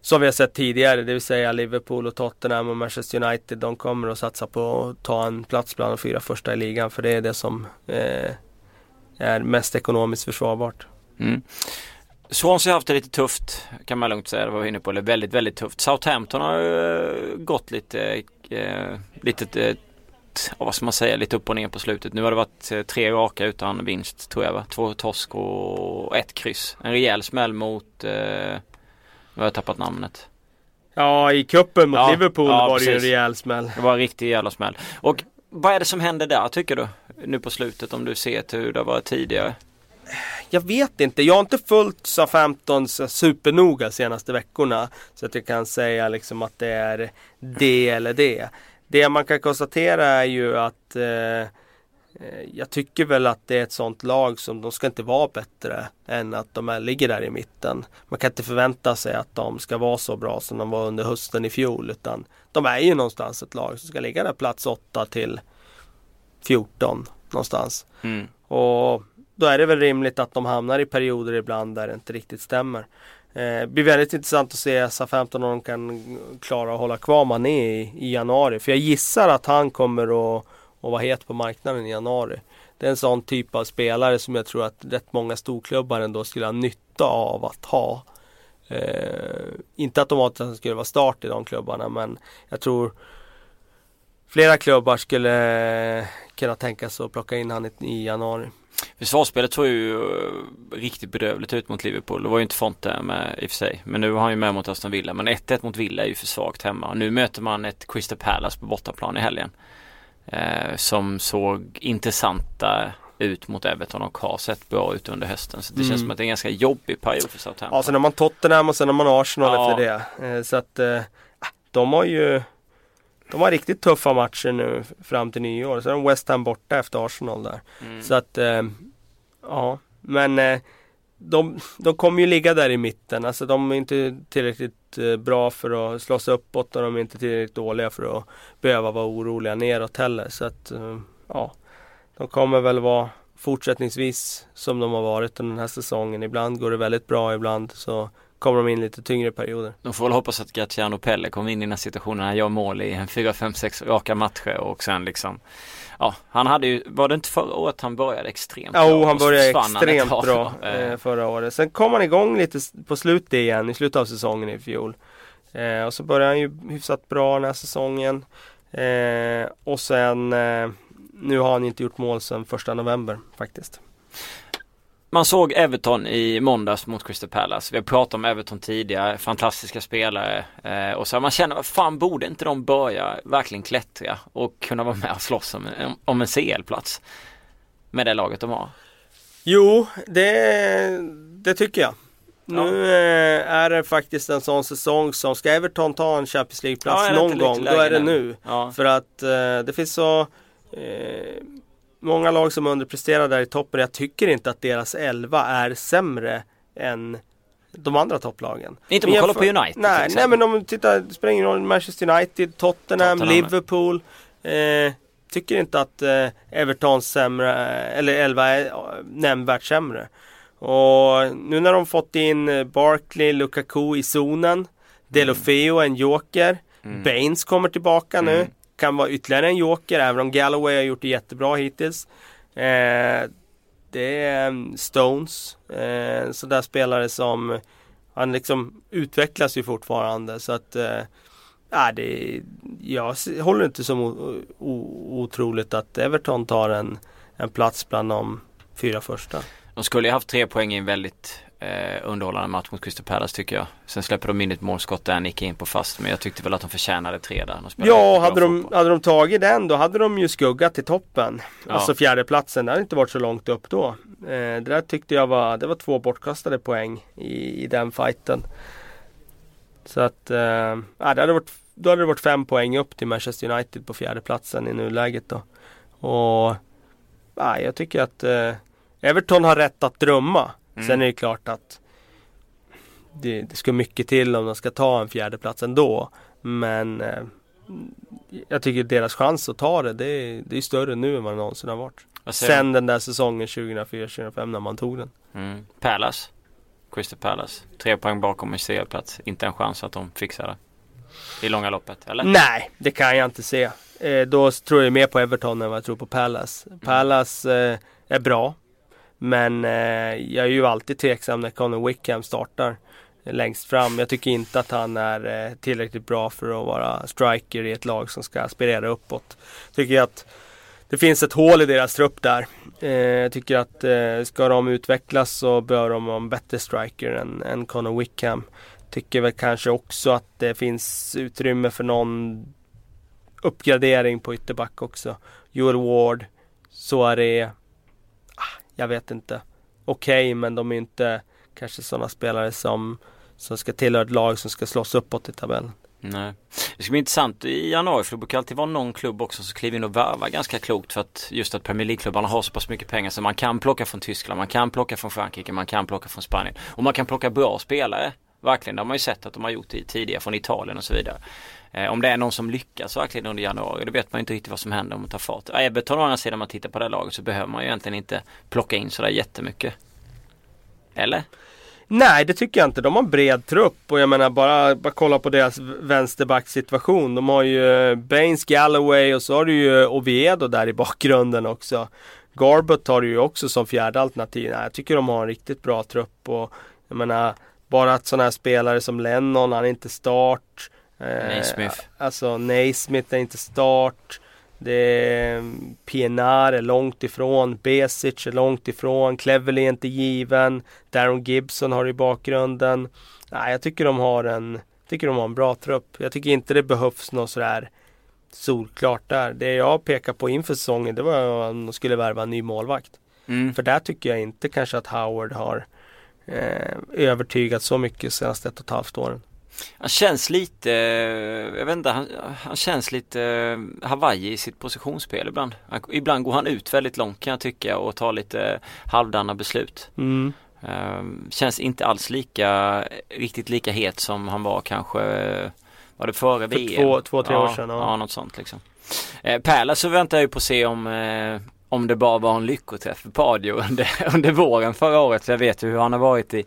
som vi har sett tidigare, det vill säga Liverpool och Tottenham och Manchester United. De kommer att satsa på att ta en plats bland de fyra första i ligan för det är det som eh, är mest ekonomiskt försvarbart. Mm. Swansea har haft det lite tufft kan man lugnt säga. Det var vi inne på. Det väldigt, väldigt tufft. Southampton har uh, gått lite, uh, lite uh, vad ska man säga, lite upp och ner på slutet. Nu har det varit tre raka utan vinst tror jag va? Två torsk och ett kryss. En rejäl smäll mot, uh, nu har jag tappat namnet. Ja, i kuppen mot ja, Liverpool ja, var det ju en rejäl smäll. Det var en riktig jävla smäll. Och vad är det som händer där tycker du? Nu på slutet om du ser till hur det har varit tidigare? Jag vet inte. Jag har inte följt SA-15 supernoga senaste veckorna. Så att jag kan säga liksom att det är det eller det. Det man kan konstatera är ju att eh, jag tycker väl att det är ett sånt lag som de ska inte vara bättre än att de är, ligger där i mitten. Man kan inte förvänta sig att de ska vara så bra som de var under hösten i fjol. Utan de är ju någonstans ett lag som ska ligga där plats 8 till 14 någonstans. Mm. Och då är det väl rimligt att de hamnar i perioder ibland där det inte riktigt stämmer. Eh, det blir väldigt intressant att se SA-15 om de kan klara att hålla kvar Mané i, i januari. För jag gissar att han kommer att, att vara het på marknaden i januari. Det är en sån typ av spelare som jag tror att rätt många storklubbar ändå skulle ha nytta av att ha. Eh, inte automatiskt att automatiskt skulle vara start i de klubbarna men jag tror flera klubbar skulle kunna tänka sig att plocka in han i, i januari. Försvarsspelet såg ju eh, riktigt bedrövligt ut mot Liverpool. Det var ju inte Fonte med i och för sig. Men nu har han ju med mot Aston Villa. Men 1-1 mot Villa är ju för svagt hemma. Nu möter man ett Crystal Palace på bortaplan i helgen. Eh, som såg intressanta ut mot Everton och har sett bra ut under hösten. Så det mm. känns som att det är en ganska jobbig period för Southampton. Ja, sen har man Tottenham och sen har man Arsenal ja. efter det. Eh, så att eh, de har ju de har riktigt tuffa matcher nu fram till nyår. Så är de West Ham borta efter Arsenal där. Mm. Så att, eh, ja. Men eh, de, de kommer ju ligga där i mitten. Alltså de är inte tillräckligt eh, bra för att slåss uppåt och de är inte tillräckligt dåliga för att behöva vara oroliga neråt heller. Så att, eh, ja. De kommer väl vara fortsättningsvis som de har varit under den här säsongen. Ibland går det väldigt bra, ibland så kommer de in lite tyngre perioder. De får väl hoppas att Graziano Pelle kommer in i den här situationen. Han gör mål i en 4-5-6 raka matcher och sen liksom Ja, han hade ju, var det inte förra året han började extremt bra? Jo, han började extremt bra eh, förra året. Sen kom han igång lite på slutet igen, i slutet av säsongen i fjol. Eh, och så började han ju hyfsat bra den här säsongen. Eh, och sen, eh, nu har han inte gjort mål sedan första november faktiskt. Man såg Everton i måndags mot Crystal Palace. Vi har pratat om Everton tidigare, fantastiska spelare. Eh, och så man känner, vad fan borde inte de börja verkligen klättra och kunna vara med och slåss om, om en CL-plats? Med det laget de har. Jo, det, det tycker jag. Ja. Nu eh, är det faktiskt en sån säsong som ska Everton ta en Champions League-plats ja, någon gång, då är det nu. Ja. För att eh, det finns så eh, många lag som underpresterar där i toppen. Jag tycker inte att deras elva är sämre än de andra topplagen. Inte om man kollar på United Nej, nej men om du tittar, det spelar ingen roll, Manchester United, Tottenham, Tottenham. Liverpool. Eh, tycker inte att eh, Evertons sämre, eller elva är eh, nämnvärt sämre. Och nu när de fått in eh, Barkley, Lukaku i zonen. Delofeo en joker. Mm. Baines kommer tillbaka mm. nu kan vara ytterligare en joker även om Galloway har gjort det jättebra hittills. Eh, det är mm, Stones, eh, sådär spelare som han liksom utvecklas ju fortfarande så att eh, det, jag håller inte som otroligt att Everton tar en, en plats bland de fyra första. De skulle ju haft tre poäng i en väldigt eh, underhållande match mot Crystal Palace tycker jag. Sen släpper de in ett målskott där Nick in på fast men jag tyckte väl att de förtjänade tre där. De ja, hade de, hade de tagit den då hade de ju skuggat till toppen. Ja. Alltså fjärdeplatsen, det hade inte varit så långt upp då. Eh, det där tyckte jag var, det var två bortkastade poäng i, i den fighten. Så att, eh, det hade varit, då hade det varit fem poäng upp till Manchester United på fjärdeplatsen i nuläget då. Och ja, jag tycker att eh, Everton har rätt att drömma. Mm. Sen är det klart att det, det, ska mycket till om de ska ta en fjärde plats ändå. Men eh, jag tycker deras chans att ta det, det är, det är större nu än vad det någonsin har varit. Sen den där säsongen 2004-2005 när man tog den. Mm. Palace, Crystal Palace, tre poäng bakom en CL-plats. Inte en chans att de fixar det. I långa loppet, eller? Nej, det kan jag inte se. Eh, då tror jag mer på Everton än vad jag tror på Palace. Mm. Palace eh, är bra. Men eh, jag är ju alltid tveksam när Conor Wickham startar längst fram. Jag tycker inte att han är eh, tillräckligt bra för att vara striker i ett lag som ska aspirera uppåt. Tycker jag att det finns ett hål i deras trupp där. Eh, jag tycker att eh, ska de utvecklas så bör de ha en bättre striker än, än Conor Wickham. Tycker väl kanske också att det finns utrymme för någon uppgradering på ytterback också. Joel Ward, Soare, jag vet inte. Okej, okay, men de är inte kanske sådana spelare som, som ska tillhöra ett lag som ska slåss uppåt i tabellen. Nej. Det ska bli intressant i januari för det brukar alltid vara någon klubb också som kliver in och värvar ganska klokt för att just att Premier League-klubbarna har så pass mycket pengar så man kan plocka från Tyskland, man kan plocka från Frankrike, man kan plocka från Spanien och man kan plocka bra spelare. Verkligen, det har man ju sett att de har gjort tidigare från Italien och så vidare. Eh, om det är någon som lyckas verkligen under januari, då vet man inte riktigt vad som händer om man tar fart. Eh, Everton å andra sidan, om man tittar på det laget så behöver man ju egentligen inte plocka in sådär jättemycket. Eller? Nej, det tycker jag inte. De har en bred trupp och jag menar bara, bara kolla på deras vänsterbacksituation. De har ju eh, Baines, Galloway och så har du ju Oviedo där i bakgrunden också. Garbot har du ju också som fjärde alternativ. Nej, jag tycker de har en riktigt bra trupp och jag menar bara att sådana här spelare som Lennon, han är inte start. Naismith. Eh, alltså Naismith är inte start. Det är PNR är långt ifrån. Besic är långt ifrån. Cleverly är inte given. Darren Gibson har i bakgrunden. Nej, jag tycker de har en tycker de har en bra trupp. Jag tycker inte det behövs något sådär solklart där. Det jag pekar på inför säsongen det var att de skulle värva en ny målvakt. Mm. För där tycker jag inte kanske att Howard har eh, övertygat så mycket senaste ett och ett halvt åren. Han känns lite, jag vet inte, han, han känns lite eh, Hawaii i sitt positionsspel ibland. ibland går han ut väldigt långt kan jag tycka och tar lite halvdana beslut. Mm. Um, känns inte alls lika, riktigt lika het som han var kanske, var det före För VM? Två, två tre ja, år sedan. Ja. ja, något sånt liksom. Eh, Pärla så väntar jag ju på att se om eh, om det bara var en lyckoträff för Padio under, under våren förra året. Jag vet ju hur han har varit i,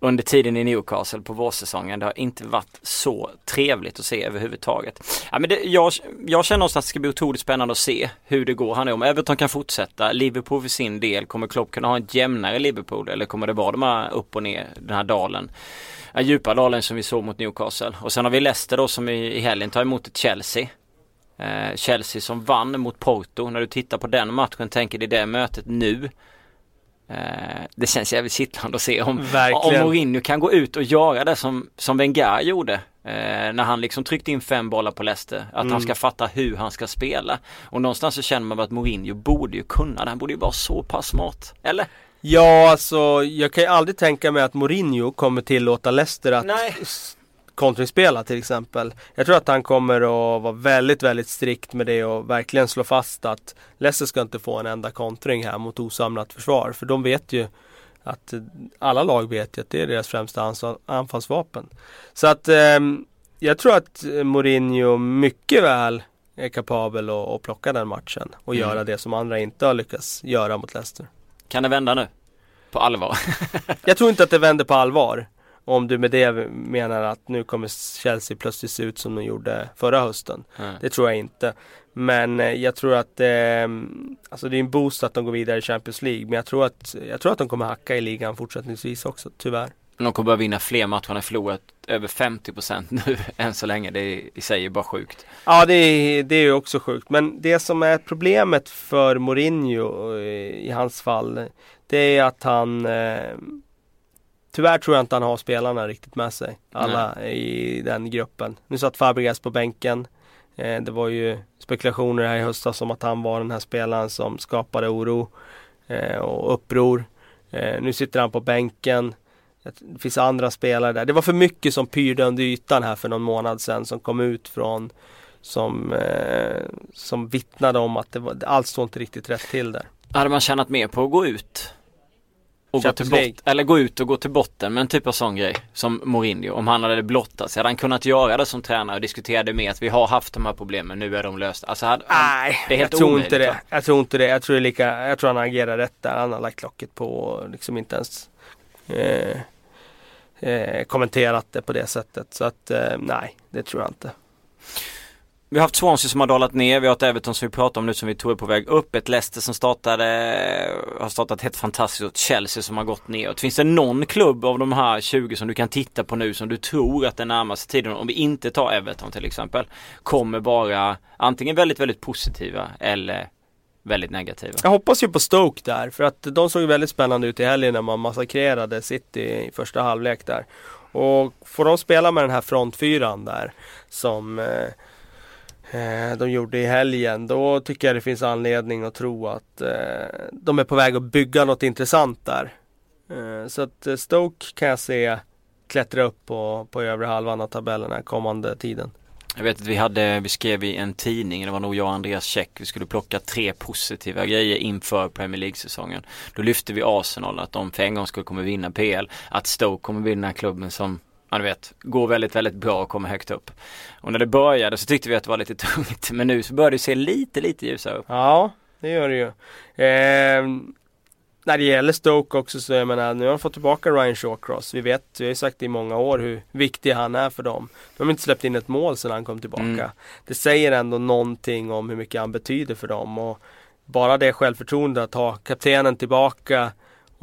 under tiden i Newcastle på vårsäsongen. Det har inte varit så trevligt att se överhuvudtaget. Ja, men det, jag, jag känner också att det ska bli otroligt spännande att se hur det går här nu. Om Everton kan fortsätta, Liverpool för sin del, kommer Klopp kunna ha ett jämnare Liverpool eller kommer det vara de här upp och ner, den här dalen? Den djupa dalen som vi såg mot Newcastle. Och sen har vi Leicester då som i, i helgen tar emot ett Chelsea. Eh, Chelsea som vann mot Porto. När du tittar på den matchen tänker det det mötet nu. Eh, det känns jävligt kittlande att se om, om Mourinho kan gå ut och göra det som, som Wenger gjorde. Eh, när han liksom tryckte in fem bollar på Leicester. Att mm. han ska fatta hur han ska spela. Och någonstans så känner man att Mourinho borde ju kunna det. Han borde ju vara så pass smart. Eller? Ja, alltså jag kan ju aldrig tänka mig att Mourinho kommer tillåta Leicester att Nej kontringsspela till exempel. Jag tror att han kommer att vara väldigt, väldigt strikt med det och verkligen slå fast att Leicester ska inte få en enda kontring här mot osamlat försvar. För de vet ju att alla lag vet ju att det är deras främsta anfallsvapen. Så att eh, jag tror att Mourinho mycket väl är kapabel att, att plocka den matchen och mm. göra det som andra inte har lyckats göra mot Leicester. Kan det vända nu? På allvar? jag tror inte att det vänder på allvar. Om du med det menar att nu kommer Chelsea plötsligt se ut som de gjorde förra hösten. Mm. Det tror jag inte. Men eh, jag tror att eh, alltså det är en boost att de går vidare i Champions League. Men jag tror att, jag tror att de kommer hacka i ligan fortsättningsvis också, tyvärr. De kommer bara vinna fler matcher. Har förlorat över 50% nu än så länge. Det är i sig bara sjukt. Ja, det är, det är också sjukt. Men det som är problemet för Mourinho eh, i hans fall. Det är att han eh, Tyvärr tror jag inte han har spelarna riktigt med sig. Alla Nej. i den gruppen. Nu satt Fabregas på bänken. Eh, det var ju spekulationer här i höstas om att han var den här spelaren som skapade oro eh, och uppror. Eh, nu sitter han på bänken. Det finns andra spelare där. Det var för mycket som pyrde under ytan här för någon månad sedan som kom ut från som, som vittnade om att det var, allt stod inte riktigt rätt till där. Hade man tjänat mer på att gå ut och gå till bot- eller gå ut och gå till botten med en typ av sån grej som Mourinho. Om han hade blottat sig, hade han kunnat göra det som tränare och diskuterade med att vi har haft de här problemen, nu är de lösta. Alltså hade, Nej, det är helt jag tror inte det. Jag tror inte det. Jag tror, det lika, jag tror han agerar rätt där. Han har lagt locket på liksom inte ens eh, eh, kommenterat det på det sättet. Så att eh, nej, det tror jag inte. Vi har haft Swansea som har dalat ner, vi har ett Everton som vi pratar om nu som vi tror är på väg upp. Ett Leicester som startade, har startat helt fantastiskt och ett Chelsea som har gått neråt. Finns det någon klubb av de här 20 som du kan titta på nu som du tror att den närmaste tiden, om vi inte tar Everton till exempel, kommer vara antingen väldigt, väldigt positiva eller väldigt negativa. Jag hoppas ju på Stoke där, för att de såg väldigt spännande ut i helgen när man massakrerade City i första halvlek där. Och får de spela med den här frontfyran där som eh, Eh, Eh, de gjorde i helgen. Då tycker jag det finns anledning att tro att eh, de är på väg att bygga något intressant där. Eh, så att Stoke kan jag se klättra upp på, på övre halvan av tabellen här kommande tiden. Jag vet att vi hade, vi skrev i en tidning, det var nog jag och Andreas Käck, vi skulle plocka tre positiva grejer inför Premier League-säsongen. Då lyfte vi Arsenal, att de för en gång skulle kommer vinna PL, att Stoke kommer vinna klubben som ja du vet, går väldigt, väldigt bra och kommer högt upp. Och när det började så tyckte vi att det var lite tungt, men nu så börjar det se lite, lite ljusare upp. Ja, det gör det ju. Eh, när det gäller Stoke också så jag menar, nu har de fått tillbaka Ryan Shawcross. Vi vet, vi har ju sagt i många år hur viktig han är för dem. De har inte släppt in ett mål sedan han kom tillbaka. Mm. Det säger ändå någonting om hur mycket han betyder för dem. Och bara det självförtroendet att ha kaptenen tillbaka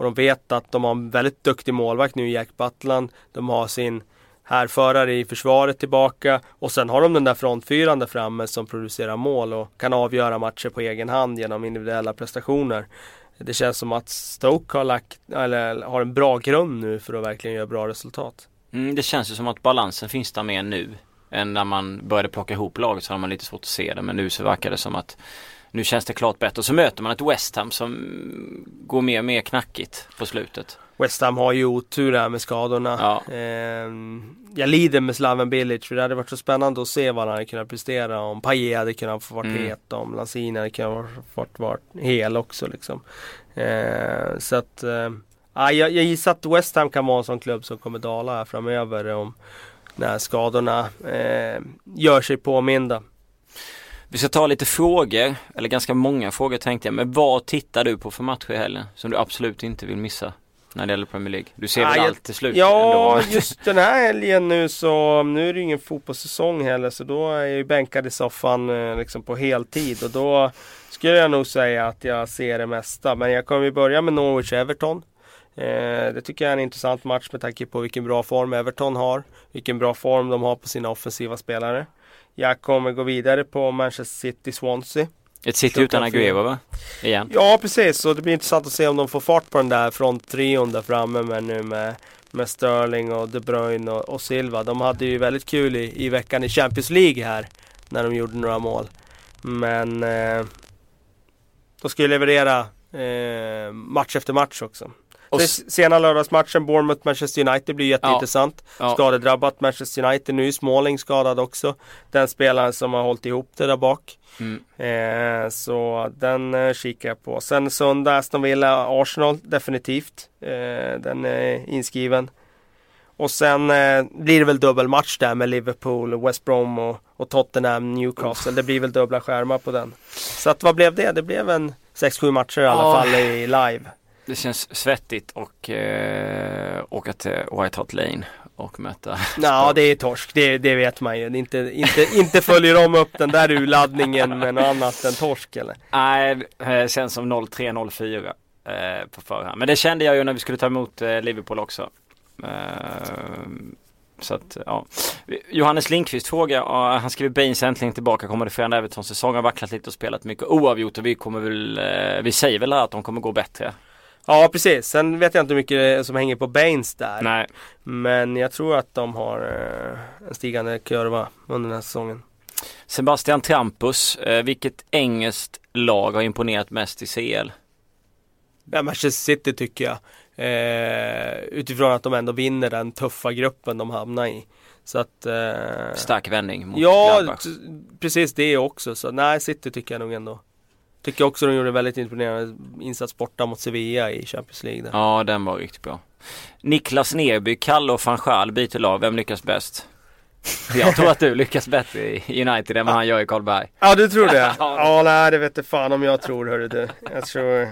och de vet att de har en väldigt duktig målvakt nu, Jack Butland. De har sin härförare i försvaret tillbaka och sen har de den där frontfyran där framme som producerar mål och kan avgöra matcher på egen hand genom individuella prestationer. Det känns som att Stoke har, lagt, eller har en bra grund nu för att verkligen göra bra resultat. Mm, det känns ju som att balansen finns där mer nu än när man började plocka ihop laget så har man lite svårt att se det men nu så verkar det som att nu känns det klart bättre. Och så möter man ett West Ham som går mer och mer knackigt på slutet. West Ham har ju otur där med skadorna. Ja. Eh, jag lider med Slaven Bilic för det hade varit så spännande att se vad han hade kunnat prestera. Om Paille hade kunnat få varit mm. het, om Lanzini hade kunnat varit, varit hel också liksom. Eh, så att eh, jag, jag gissar att West Ham kan vara en sån klubb som kommer dala här framöver om när skadorna eh, gör sig påminda. Vi ska ta lite frågor, eller ganska många frågor tänkte jag. Men vad tittar du på för matcher i helgen som du absolut inte vill missa? När det gäller Premier League. Du ser väl allt till slut? Ja, ändå. just den här helgen nu så, nu är det ingen fotbollssäsong heller så då är jag ju bänkad i soffan eh, liksom på heltid och då skulle jag nog säga att jag ser det mesta. Men jag kommer ju börja med Norwich-Everton. Eh, det tycker jag är en intressant match med tanke på vilken bra form Everton har. Vilken bra form de har på sina offensiva spelare. Jag kommer gå vidare på Manchester City Swansea. Ett City utan Aguero va? Igen. Ja precis, och det blir intressant att se om de får fart på den där fronttrion där framme med nu med, med Sterling och De Bruyne och, och Silva. De hade ju väldigt kul i, i veckan i Champions League här när de gjorde några mål. Men eh, de ska ju leverera eh, match efter match också. Och sena lördagsmatchen Bournemouth-Manchester United blir jätteintressant. Ja. Ja. Skadedrabbat Manchester United nu. Smalling skadad också. Den spelaren som har hållit ihop det där bak. Mm. Eh, så den eh, kikar jag på. Sen söndag Aston Villa Arsenal definitivt. Eh, den är inskriven. Och sen eh, blir det väl dubbelmatch där med Liverpool, West Brom och, och Tottenham, Newcastle. Det blir väl dubbla skärmar på den. Så att vad blev det? Det blev en 6-7 matcher i alla fall i live. Det känns svettigt och eh, åka till White Hart Lane och möta Ja det är torsk, det, det vet man ju. Inte, inte, inte följer de upp den där urladdningen med något annat än torsk eller? Nej, det känns som 0-3-0-4 eh, på förhand. Men det kände jag ju när vi skulle ta emot eh, Liverpool också. Eh, så att, ja. Johannes Lindqvist frågar, han skriver Baines äntligen tillbaka, kommer det förändra Evertons säsong? Har vacklat lite och spelat mycket oavgjort och vi kommer väl, eh, vi säger väl att de kommer gå bättre. Ja precis, sen vet jag inte hur mycket som hänger på Baines där. Nej. Men jag tror att de har eh, en stigande kurva under den här säsongen. Sebastian Trampus, vilket engelskt lag har imponerat mest i CL? Ja, Manchester City tycker jag. Eh, utifrån att de ändå vinner den tuffa gruppen de hamnar i. Så att, eh, Stark vändning mot Ja, precis det också. Så nej, City tycker jag nog ändå. Tycker också de gjorde en väldigt imponerande insats borta mot Sevilla i Champions League. Där. Ja, den var riktigt bra. Niklas Nerby, Kalle och van Schaal byter lag. Vem lyckas bäst? Jag tror att du lyckas bättre i United än vad han gör i Karlberg. Ja, du tror det? ja, nej det vet fan om jag tror hörru du. Jag tror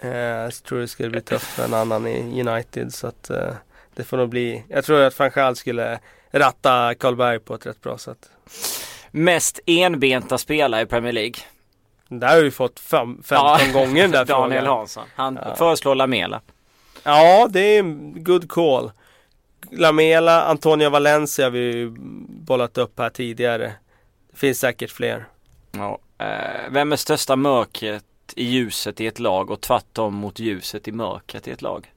Eh, jag tror det skulle bli tufft för en annan i United så att eh, det får nog bli. Jag tror att van Gaal skulle ratta Karlberg på ett rätt bra sätt. Mest enbenta spelare i Premier League? Där har vi fått fem, 15 ja, gånger där Daniel frågan. Hansson. Han ja. föreslår Lamela. Ja, det är en good call. Lamela, Antonio Valencia har vi bollat upp här tidigare. Det finns säkert fler. Ja. Eh, vem är största mörkret i ljuset i ett lag och tvärtom mot ljuset i mörkret i ett lag.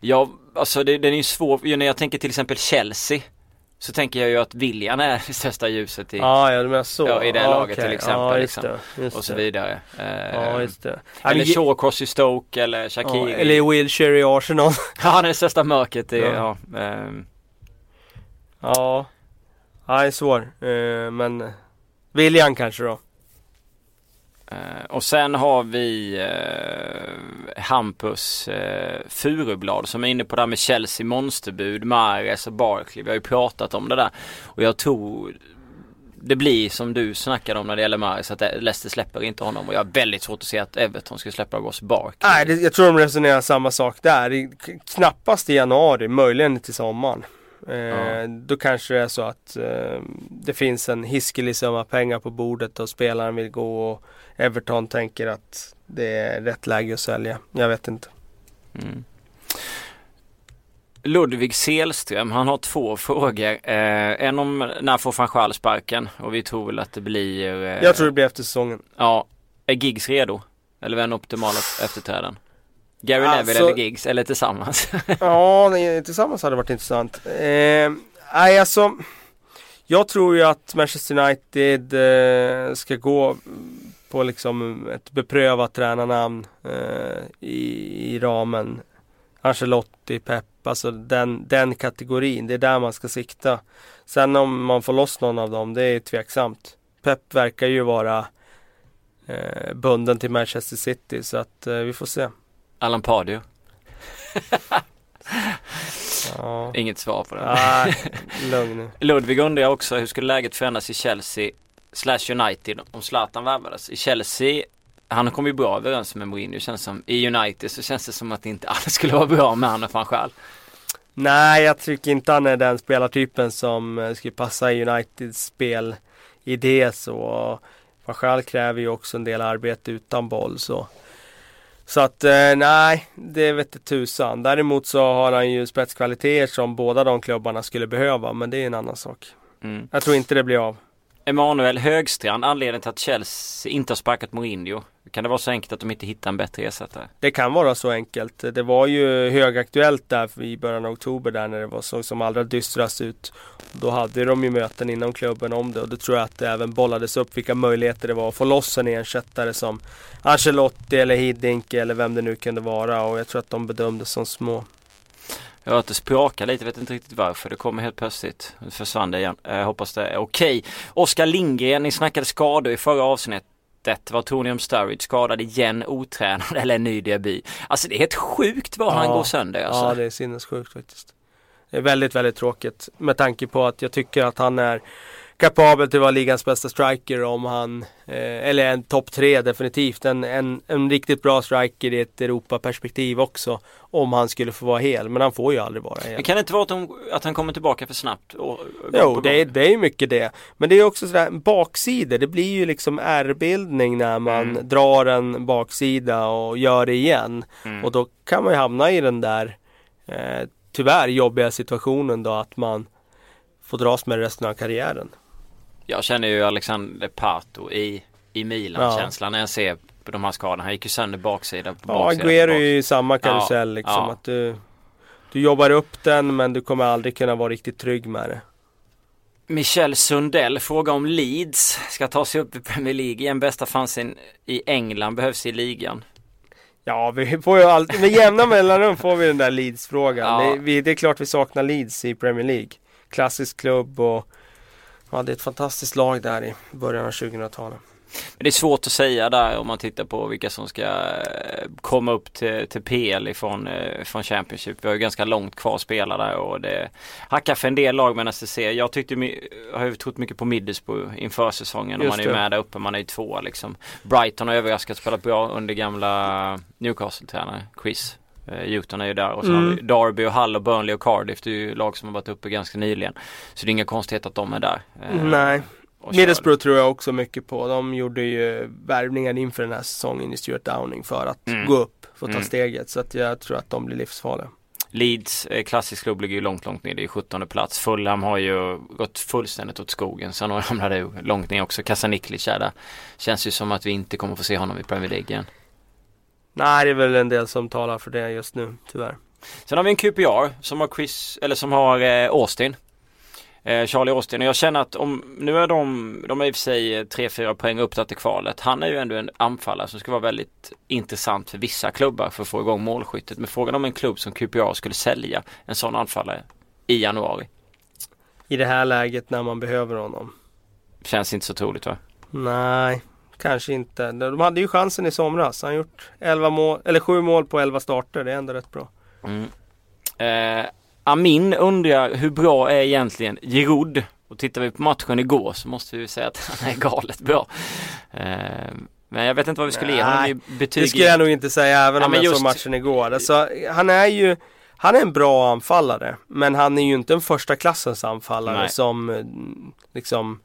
Ja, alltså det, den är ju svår, när jag tänker till exempel Chelsea så tänker jag ju att William är det största ljuset i, ah, ja, du så. Ja, i det ah, laget okay. till exempel. Ah, liksom. det, och så vidare. Eh, ah, just det. Eller Shawcross i Stoke eller Shakiri. Ah, eller Wilshire i Arsenal. ja, han är det största mörkret i, ja. Ja, eh. ja. ja det är svår. Eh, men William kanske då. Eh, och sen har vi eh, Hampus eh, Furublad som är inne på det här med Chelsea monsterbud, Mares och Barkley. Vi har ju pratat om det där. Och jag tror det blir som du snackade om när det gäller Mares att Leicester släpper inte honom och jag har väldigt svårt att se att Everton ska släppa Ross Barkley. Nej, det, jag tror de resonerar samma sak där. Knappast i januari, möjligen till sommaren. Eh, ja. Då kanske det är så att eh, det finns en hiskelig summa pengar på bordet och spelaren vill gå och Everton tänker att det är rätt läge att sälja. Jag vet inte. Mm. Ludvig Selström, han har två frågor. Eh, en om när får van sparken? Och vi tror väl att det blir... Eh, jag tror det blir efter säsongen. Ja. Är Giggs redo? Eller vem optimala efterträdaren? Gary alltså, Neville eller Giggs, eller tillsammans? ja, tillsammans hade varit intressant. Eh, nej, alltså. Jag tror ju att Manchester United eh, ska gå på liksom ett beprövat tränarnamn eh, i, i ramen. Ancelotti, Pep, alltså den, den kategorin. Det är där man ska sikta. Sen om man får loss någon av dem, det är tveksamt. Pep verkar ju vara eh, bunden till Manchester City så att eh, vi får se. Allan Pardew. ja. Inget svar på den. Lugn. Ludvig undrar också hur skulle läget förändras i Chelsea slash United om Zlatan värvades. I Chelsea han kommer ju bra överens med Mourinho känns som. I United så känns det som att det inte alls skulle vara bra med honom fan själv. Nej, jag tycker inte han är den spelartypen som eh, skulle passa i Uniteds spelidé så. Van Schaal kräver ju också en del arbete utan boll så. Så att eh, nej, det vete tusan. Däremot så har han ju spetskvaliteter som båda de klubbarna skulle behöva men det är en annan sak. Mm. Jag tror inte det blir av. Emanuel Högstrand, anledningen till att Chelsea inte har sparkat Mourinho. Kan det vara så enkelt att de inte hittar en bättre ersättare? Det kan vara så enkelt. Det var ju högaktuellt där i början av oktober där när det var så som allra dystrast ut. Då hade de ju möten inom klubben om det och då tror jag att det även bollades upp vilka möjligheter det var att få loss en ersättare som Ancelotti eller Hiddink eller vem det nu kunde vara och jag tror att de bedömdes som små. Jag har hört det språka lite, vet inte riktigt varför. Det kommer helt plötsligt. Det försvann det igen. Jag hoppas det är okej. Okay. Oskar Lindgren, ni snackade skador i förra avsnittet. Vad tror ni om Sturridge? Skadad igen, otränad eller en ny debut? Alltså det är helt sjukt vad ja, han går sönder. Alltså. Ja, det är sinnessjukt faktiskt. Det är väldigt, väldigt tråkigt med tanke på att jag tycker att han är kapabel till att vara ligans bästa striker om han, eh, eller en topp tre definitivt. En, en, en riktigt bra striker i ett Europaperspektiv också. Om han skulle få vara hel, men han får ju aldrig vara hel. Men kan det inte vara att, de, att han kommer tillbaka för snabbt? Och, jo, det är, det är mycket det. Men det är också sådär baksidor. Det blir ju liksom ärrbildning när man mm. drar en baksida och gör det igen. Mm. Och då kan man ju hamna i den där eh, tyvärr jobbiga situationen då att man får dras med resten av karriären. Jag känner ju Alexander Pato i, i Milan-känslan ja. när jag ser på de här skadorna. Han gick ju sönder baksida på Ja, Aguero är ju i samma karusell ja, liksom. Ja. Att du, du jobbar upp den men du kommer aldrig kunna vara riktigt trygg med det. Michel Sundell frågar om Leeds ska ta sig upp i Premier League igen. Bästa fansen i England behövs i ligan. Ja, vi får ju alltid, med jämna mellanrum får vi den där Leeds-frågan. Ja. Det, det, är klart vi saknar Leeds i Premier League. Klassisk klubb och det är ett fantastiskt lag där i början av 2000-talet. Men det är svårt att säga där om man tittar på vilka som ska eh, komma upp till, till PL ifrån eh, från Championship. Vi har ju ganska långt kvar att spela där och det hackar för en del lag med NSC. Jag tyckte, har ju trott mycket på Middlesbrough inför säsongen och man är ju med där uppe, man är ju tvåa liksom. Brighton har överraskat spelat bra under gamla Newcastle-tränare Chris. Luton är ju där och så mm. har vi Derby och Hull och Burnley och Cardiff. Det är ju lag som har varit uppe ganska nyligen. Så det är inga konstigheter att de är där. Nej. Middlesbrough tror jag också mycket på. De gjorde ju värvningar inför den här säsongen i Stuart Downing för att mm. gå upp, för att ta mm. steget. Så att jag tror att de blir livsfarliga. Leeds, eh, klassisk klubb, ligger ju långt, långt ner. Det är 17 plats. Fulham har ju gått fullständigt åt skogen. Sen har de hamnat långt ner också. Kasaniklic är där. Känns ju som att vi inte kommer få se honom i Premier League igen. Nej, det är väl en del som talar för det just nu, tyvärr. Sen har vi en QPR som har Chris, eller som har eh, Austin. Eh, Charlie Austin och jag känner att om, nu är de, de är i och för sig 3-4 poäng upp till kvalet. Han är ju ändå en anfallare som ska vara väldigt intressant för vissa klubbar för att få igång målskyttet. Men frågan om en klubb som QPR skulle sälja en sån anfallare i januari. I det här läget när man behöver honom. Känns inte så troligt va? Nej, kanske inte. De hade ju chansen i somras. Han har gjort 11 mål, eller 7 mål på 11 starter. Det är ändå rätt bra. Mm. Eh, Amin undrar hur bra är egentligen Giroud? Och tittar vi på matchen igår så måste vi säga att han är galet bra. Eh, men jag vet inte vad vi skulle ge honom i betyg. Det skulle jag nog inte säga även ja, om jag just... såg matchen igår. Alltså, han är ju han är en bra anfallare men han är ju inte en första klassens anfallare Nej. som eh, liksom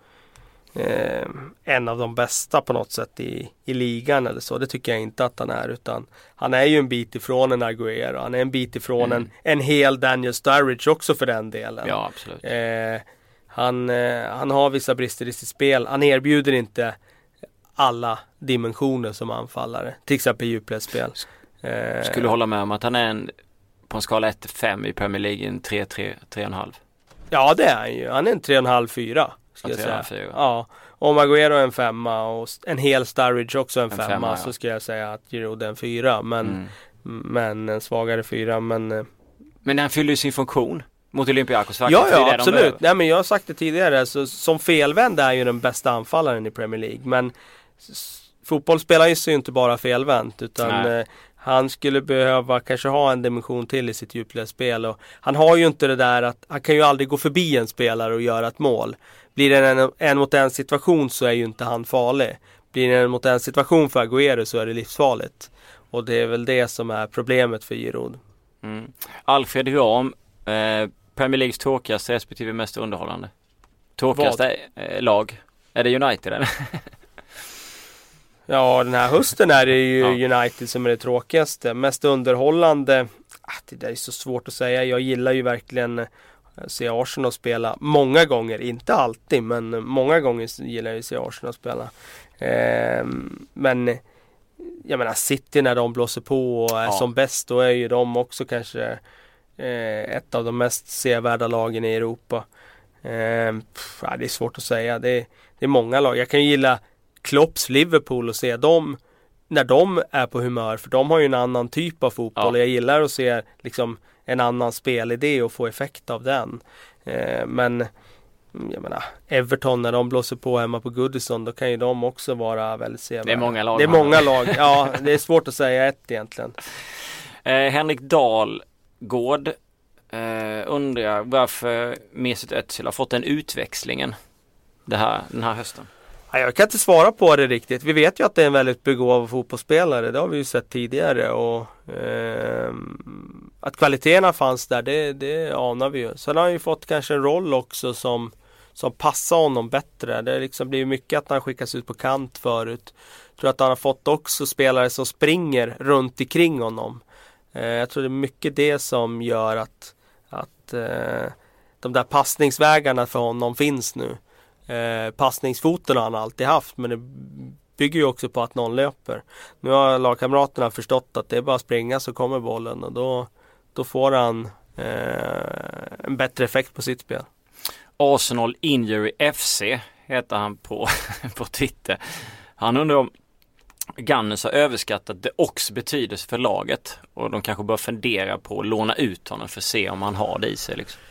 eh, en av de bästa på något sätt i, i ligan eller så. Det tycker jag inte att han är utan han är ju en bit ifrån en Agüero. Han är en bit ifrån mm. en, en hel Daniel Sturridge också för den delen. Ja, absolut. Eh, han, eh, han har vissa brister i sitt spel. Han erbjuder inte alla dimensioner som anfallare. Till exempel djupledsspel. Eh, Skulle hålla med om att han är en på en skala 1-5 i Premier League en 3-3-3,5. Ja det är han ju. Han är en 3,5-4. Ska jag säga. Fyra. Ja. Om Agüero är en femma och en hel Sturridge också en, en femma, femma ja. så ska jag säga att Giroud är en fyra. Men, mm. men en svagare fyra. Men, eh, men han fyller ju sin funktion mot Olympiakos Ja, ja absolut. Nej, men jag har sagt det tidigare. Så, som felvänd är ju den bästa anfallaren i Premier League. Men fotboll spelar ju sig inte bara felvänt. Utan eh, han skulle behöva kanske ha en dimension till i sitt djupledsspel. Och han har ju inte det där att han kan ju aldrig gå förbi en spelare och göra ett mål. Blir det en, en mot en situation så är ju inte han farlig. Blir det en mot en situation för Agüero så är det livsfarligt. Och det är väl det som är problemet för Giroud. Mm. Alfred Ram, eh, Premier Leagues tråkigaste respektive mest underhållande. Tråkigaste eh, lag. Är det United eller? ja den här hösten är det ju ja. United som är det tråkigaste. Mest underhållande. Ah, det där är så svårt att säga. Jag gillar ju verkligen se Arsenal spela många gånger, inte alltid men många gånger gillar jag att se Arsenal spela. Eh, men jag menar City när de blåser på och är ja. som bäst då är ju de också kanske eh, ett av de mest sevärda lagen i Europa. Eh, pff, det är svårt att säga. Det är, det är många lag. Jag kan ju gilla Klopps Liverpool och se dem när de är på humör för de har ju en annan typ av fotboll. Ja. Jag gillar att se liksom en annan spelidé och få effekt av den. Eh, men jag menar, Everton när de blåser på hemma på Goodison då kan ju de också vara väldigt sevärda. Det är många lag. Det är många lag. Ja, det är svårt att säga ett egentligen. Eh, Henrik Dahlgård eh, undrar varför Mesut Özil har fått den utväxlingen det här, den här hösten. Jag kan inte svara på det riktigt. Vi vet ju att det är en väldigt begåvad fotbollsspelare. Det har vi ju sett tidigare. Och, eh, att kvaliteterna fanns där, det, det anar vi ju. Sen har han ju fått kanske en roll också som, som passar honom bättre. Det liksom blir mycket att han skickas ut på kant förut. Jag tror att han har fått också spelare som springer runt omkring honom. Eh, jag tror det är mycket det som gör att, att eh, de där passningsvägarna för honom finns nu. Eh, passningsfoten har han alltid haft men det bygger ju också på att någon löper. Nu har lagkamraterna förstått att det är bara att springa så kommer bollen och då, då får han eh, en bättre effekt på sitt spel. Arsenal Injury FC heter han på, på Twitter. Han undrar om Gunners har överskattat det Ox betydelse för laget och de kanske bör fundera på att låna ut honom för att se om han har det i sig. Liksom.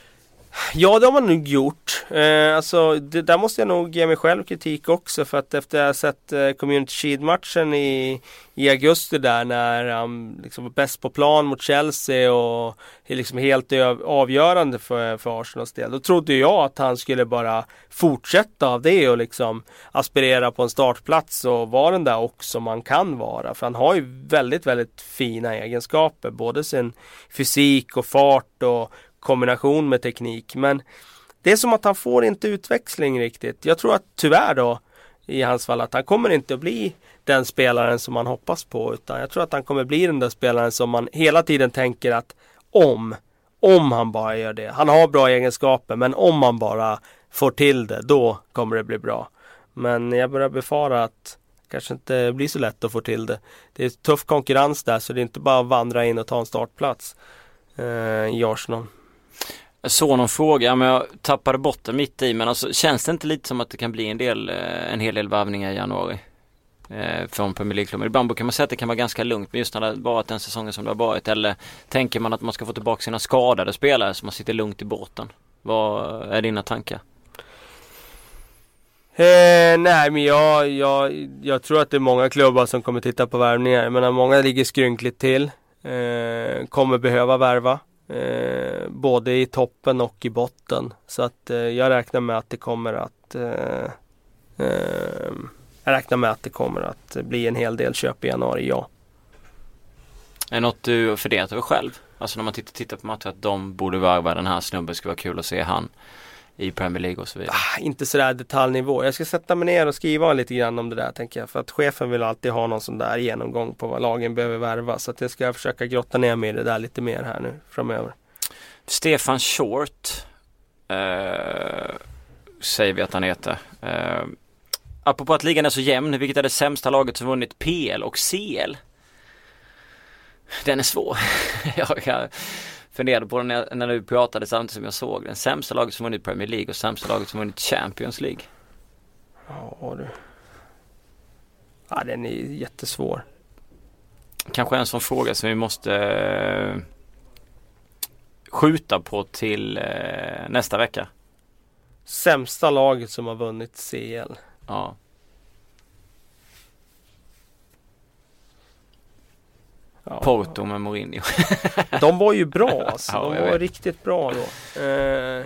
Ja det har man nog gjort. Eh, alltså det, där måste jag nog ge mig själv kritik också för att efter att ha sett eh, Community Shield matchen i, i augusti där när han liksom var bäst på plan mot Chelsea och är liksom helt avgörande för, för Arsenals del. Då trodde jag att han skulle bara fortsätta av det och liksom aspirera på en startplats och vara den där också man kan vara. För han har ju väldigt, väldigt fina egenskaper. Både sin fysik och fart och kombination med teknik. Men det är som att han får inte utväxling riktigt. Jag tror att tyvärr då i hans fall att han kommer inte att bli den spelaren som man hoppas på. Utan jag tror att han kommer bli den där spelaren som man hela tiden tänker att om, om han bara gör det. Han har bra egenskaper men om han bara får till det då kommer det bli bra. Men jag börjar befara att det kanske inte blir så lätt att få till det. Det är tuff konkurrens där så det är inte bara att vandra in och ta en startplats eh, i Arsenal. Jag såg någon fråga, men jag tappade bort den mitt i. Men alltså känns det inte lite som att det kan bli en del, eh, en hel del varvningar i januari? Eh, från Premier League-klubben. Ibland kan man säga att det kan vara ganska lugnt, men just när det har varit den säsongen som det har varit. Eller tänker man att man ska få tillbaka sina skadade spelare så man sitter lugnt i båten? Vad är dina tankar? Eh, nej men jag, jag, jag tror att det är många klubbar som kommer titta på värvningar. Jag menar många ligger skrynkligt till. Eh, kommer behöva värva. Eh, både i toppen och i botten. Så att eh, jag räknar med att det kommer att eh, eh Jag räknar med att det kommer att bli en hel del köp i januari, ja. Är det något du funderat över själv? Alltså när man tittar, tittar på matcher att de borde varva den här snubben, skulle vara kul att se han i Premier League och så vidare? Ah, inte sådär detaljnivå. Jag ska sätta mig ner och skriva lite grann om det där tänker jag. För att chefen vill alltid ha någon sån där genomgång på vad lagen behöver värva. Så att jag ska försöka grotta ner mig i det där lite mer här nu framöver. Stefan Short eh, säger vi att han heter. Eh, apropå att ligan är så jämn, vilket är det sämsta laget som vunnit PL och CL? Den är svår. jag, funderade på den när, när du pratade samtidigt som jag såg den. Sämsta laget som vunnit Premier League och sämsta laget som vunnit Champions League. Ja du. Ja den är jättesvår. Kanske en sån fråga som vi måste eh, skjuta på till eh, nästa vecka. Sämsta laget som har vunnit CL. Ja. Ja. Porto med Mourinho. de var ju bra alltså. Ja, de var vet. riktigt bra då. Eh,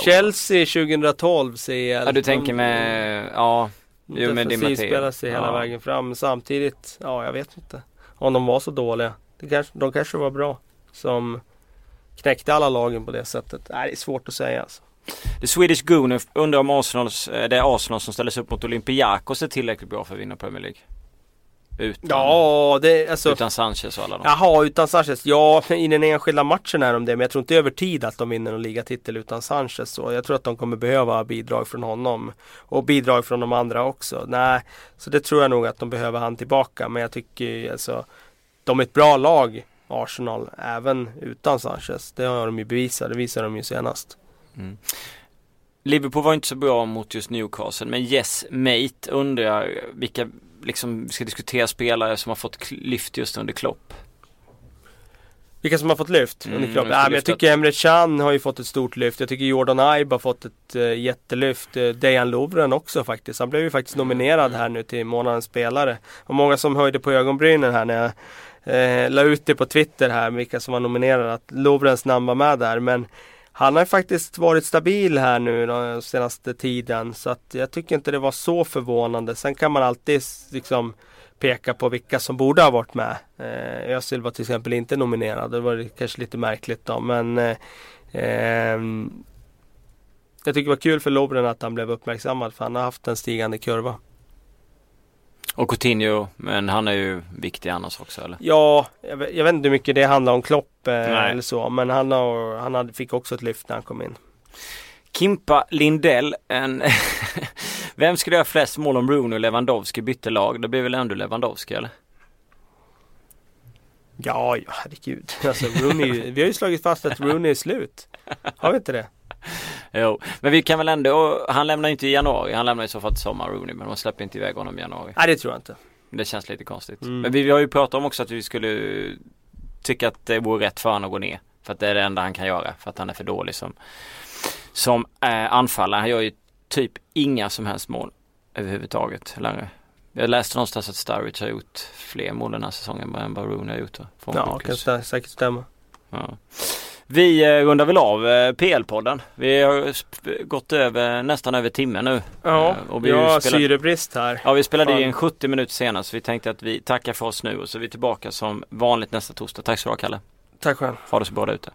Chelsea 2012 CL. Ja du tänker med, ja. Jo med Di spelar sig hela ja. vägen fram. Samtidigt, ja jag vet inte. Om de var så dåliga. Det kanske, de kanske var bra. Som knäckte alla lagen på det sättet. Nej, det är svårt att säga alltså. The Swedish Gooner undrar om Arsenals, det är Arsenal som ställer sig upp mot Olympiakos är tillräckligt bra för att vinna Premier League. Utan, Ja, det alltså utan Sanchez och alla dem. Jaha, utan Sanchez. Ja, i den enskilda matchen är de det. Men jag tror inte över tid att de vinner någon ligatitel utan Sanchez. Så jag tror att de kommer behöva bidrag från honom. Och bidrag från de andra också. Nej, så det tror jag nog att de behöver han tillbaka. Men jag tycker alltså de är ett bra lag, Arsenal, även utan Sanchez. Det har de ju bevisat. Det visade de ju senast. Mm. Liverpool var inte så bra mot just Newcastle men yes mate undrar vilka liksom ska diskutera spelare som har fått lyft just under Klopp. Vilka som har fått lyft Mm, under Klopp? Ja, men jag tycker Emre Can har ju fått ett stort lyft. Jag tycker Jordan Ibe har fått ett uh, jättelyft. Uh, Dejan Lovren också faktiskt. Han blev ju faktiskt nominerad här nu till månadens spelare. Och många som höjde på ögonbrynen här när jag eh, la ut det på Twitter här vilka som var nominerade. Att Lovrens namn var med där. Men han har ju faktiskt varit stabil här nu den senaste tiden. Så att jag tycker inte det var så förvånande. Sen kan man alltid liksom peka på vilka som borde ha varit med. Eh, Özil var till exempel inte nominerad. Det var kanske lite märkligt då. Men eh, eh, jag tycker det var kul för Lobren att han blev uppmärksammad. För han har haft en stigande kurva. Och Coutinho, men han är ju viktig annars också eller? Ja, jag vet, jag vet inte hur mycket det handlar om Klopp eh, eller så. Men han, har, han hade, fick också ett lyft när han kom in. Kimpa Lindell, en Vem skulle göra flest mål om Rooney och Lewandowski bytte lag? Det blir väl ändå Lewandowski eller? Ja, ja herregud. Alltså, Rooney, vi har ju slagit fast att Rooney är slut. Har vi inte det? Jo, men vi kan väl ändå, han lämnar inte i januari, han lämnar i så fall till sommar Rooney men de släpper inte iväg honom i januari. Nej det tror jag inte. Det känns lite konstigt. Mm. Men vi, vi har ju pratat om också att vi skulle tycka att det vore rätt för honom att gå ner. För att det är det enda han kan göra för att han är för dålig som, som eh, anfallare. Han gör ju typ inga som helst mål överhuvudtaget längre. Jag läste någonstans att Sturridge har gjort fler mål den här säsongen än vad Rooney har gjort. Ja, Bournemouth. kan säkert stämma. Ja. Vi eh, rundar väl av eh, PL-podden. Vi har gått över nästan över timmen nu. Ja, Eh, och vi har spelar- syrebrist här. Ja vi spelade Fan. in 70 minuter senare så vi tänkte att vi tackar för oss nu och så är vi tillbaka som vanligt nästa torsdag. Tack så du ha Kalle. Tack själv. Ha det så bra där ute.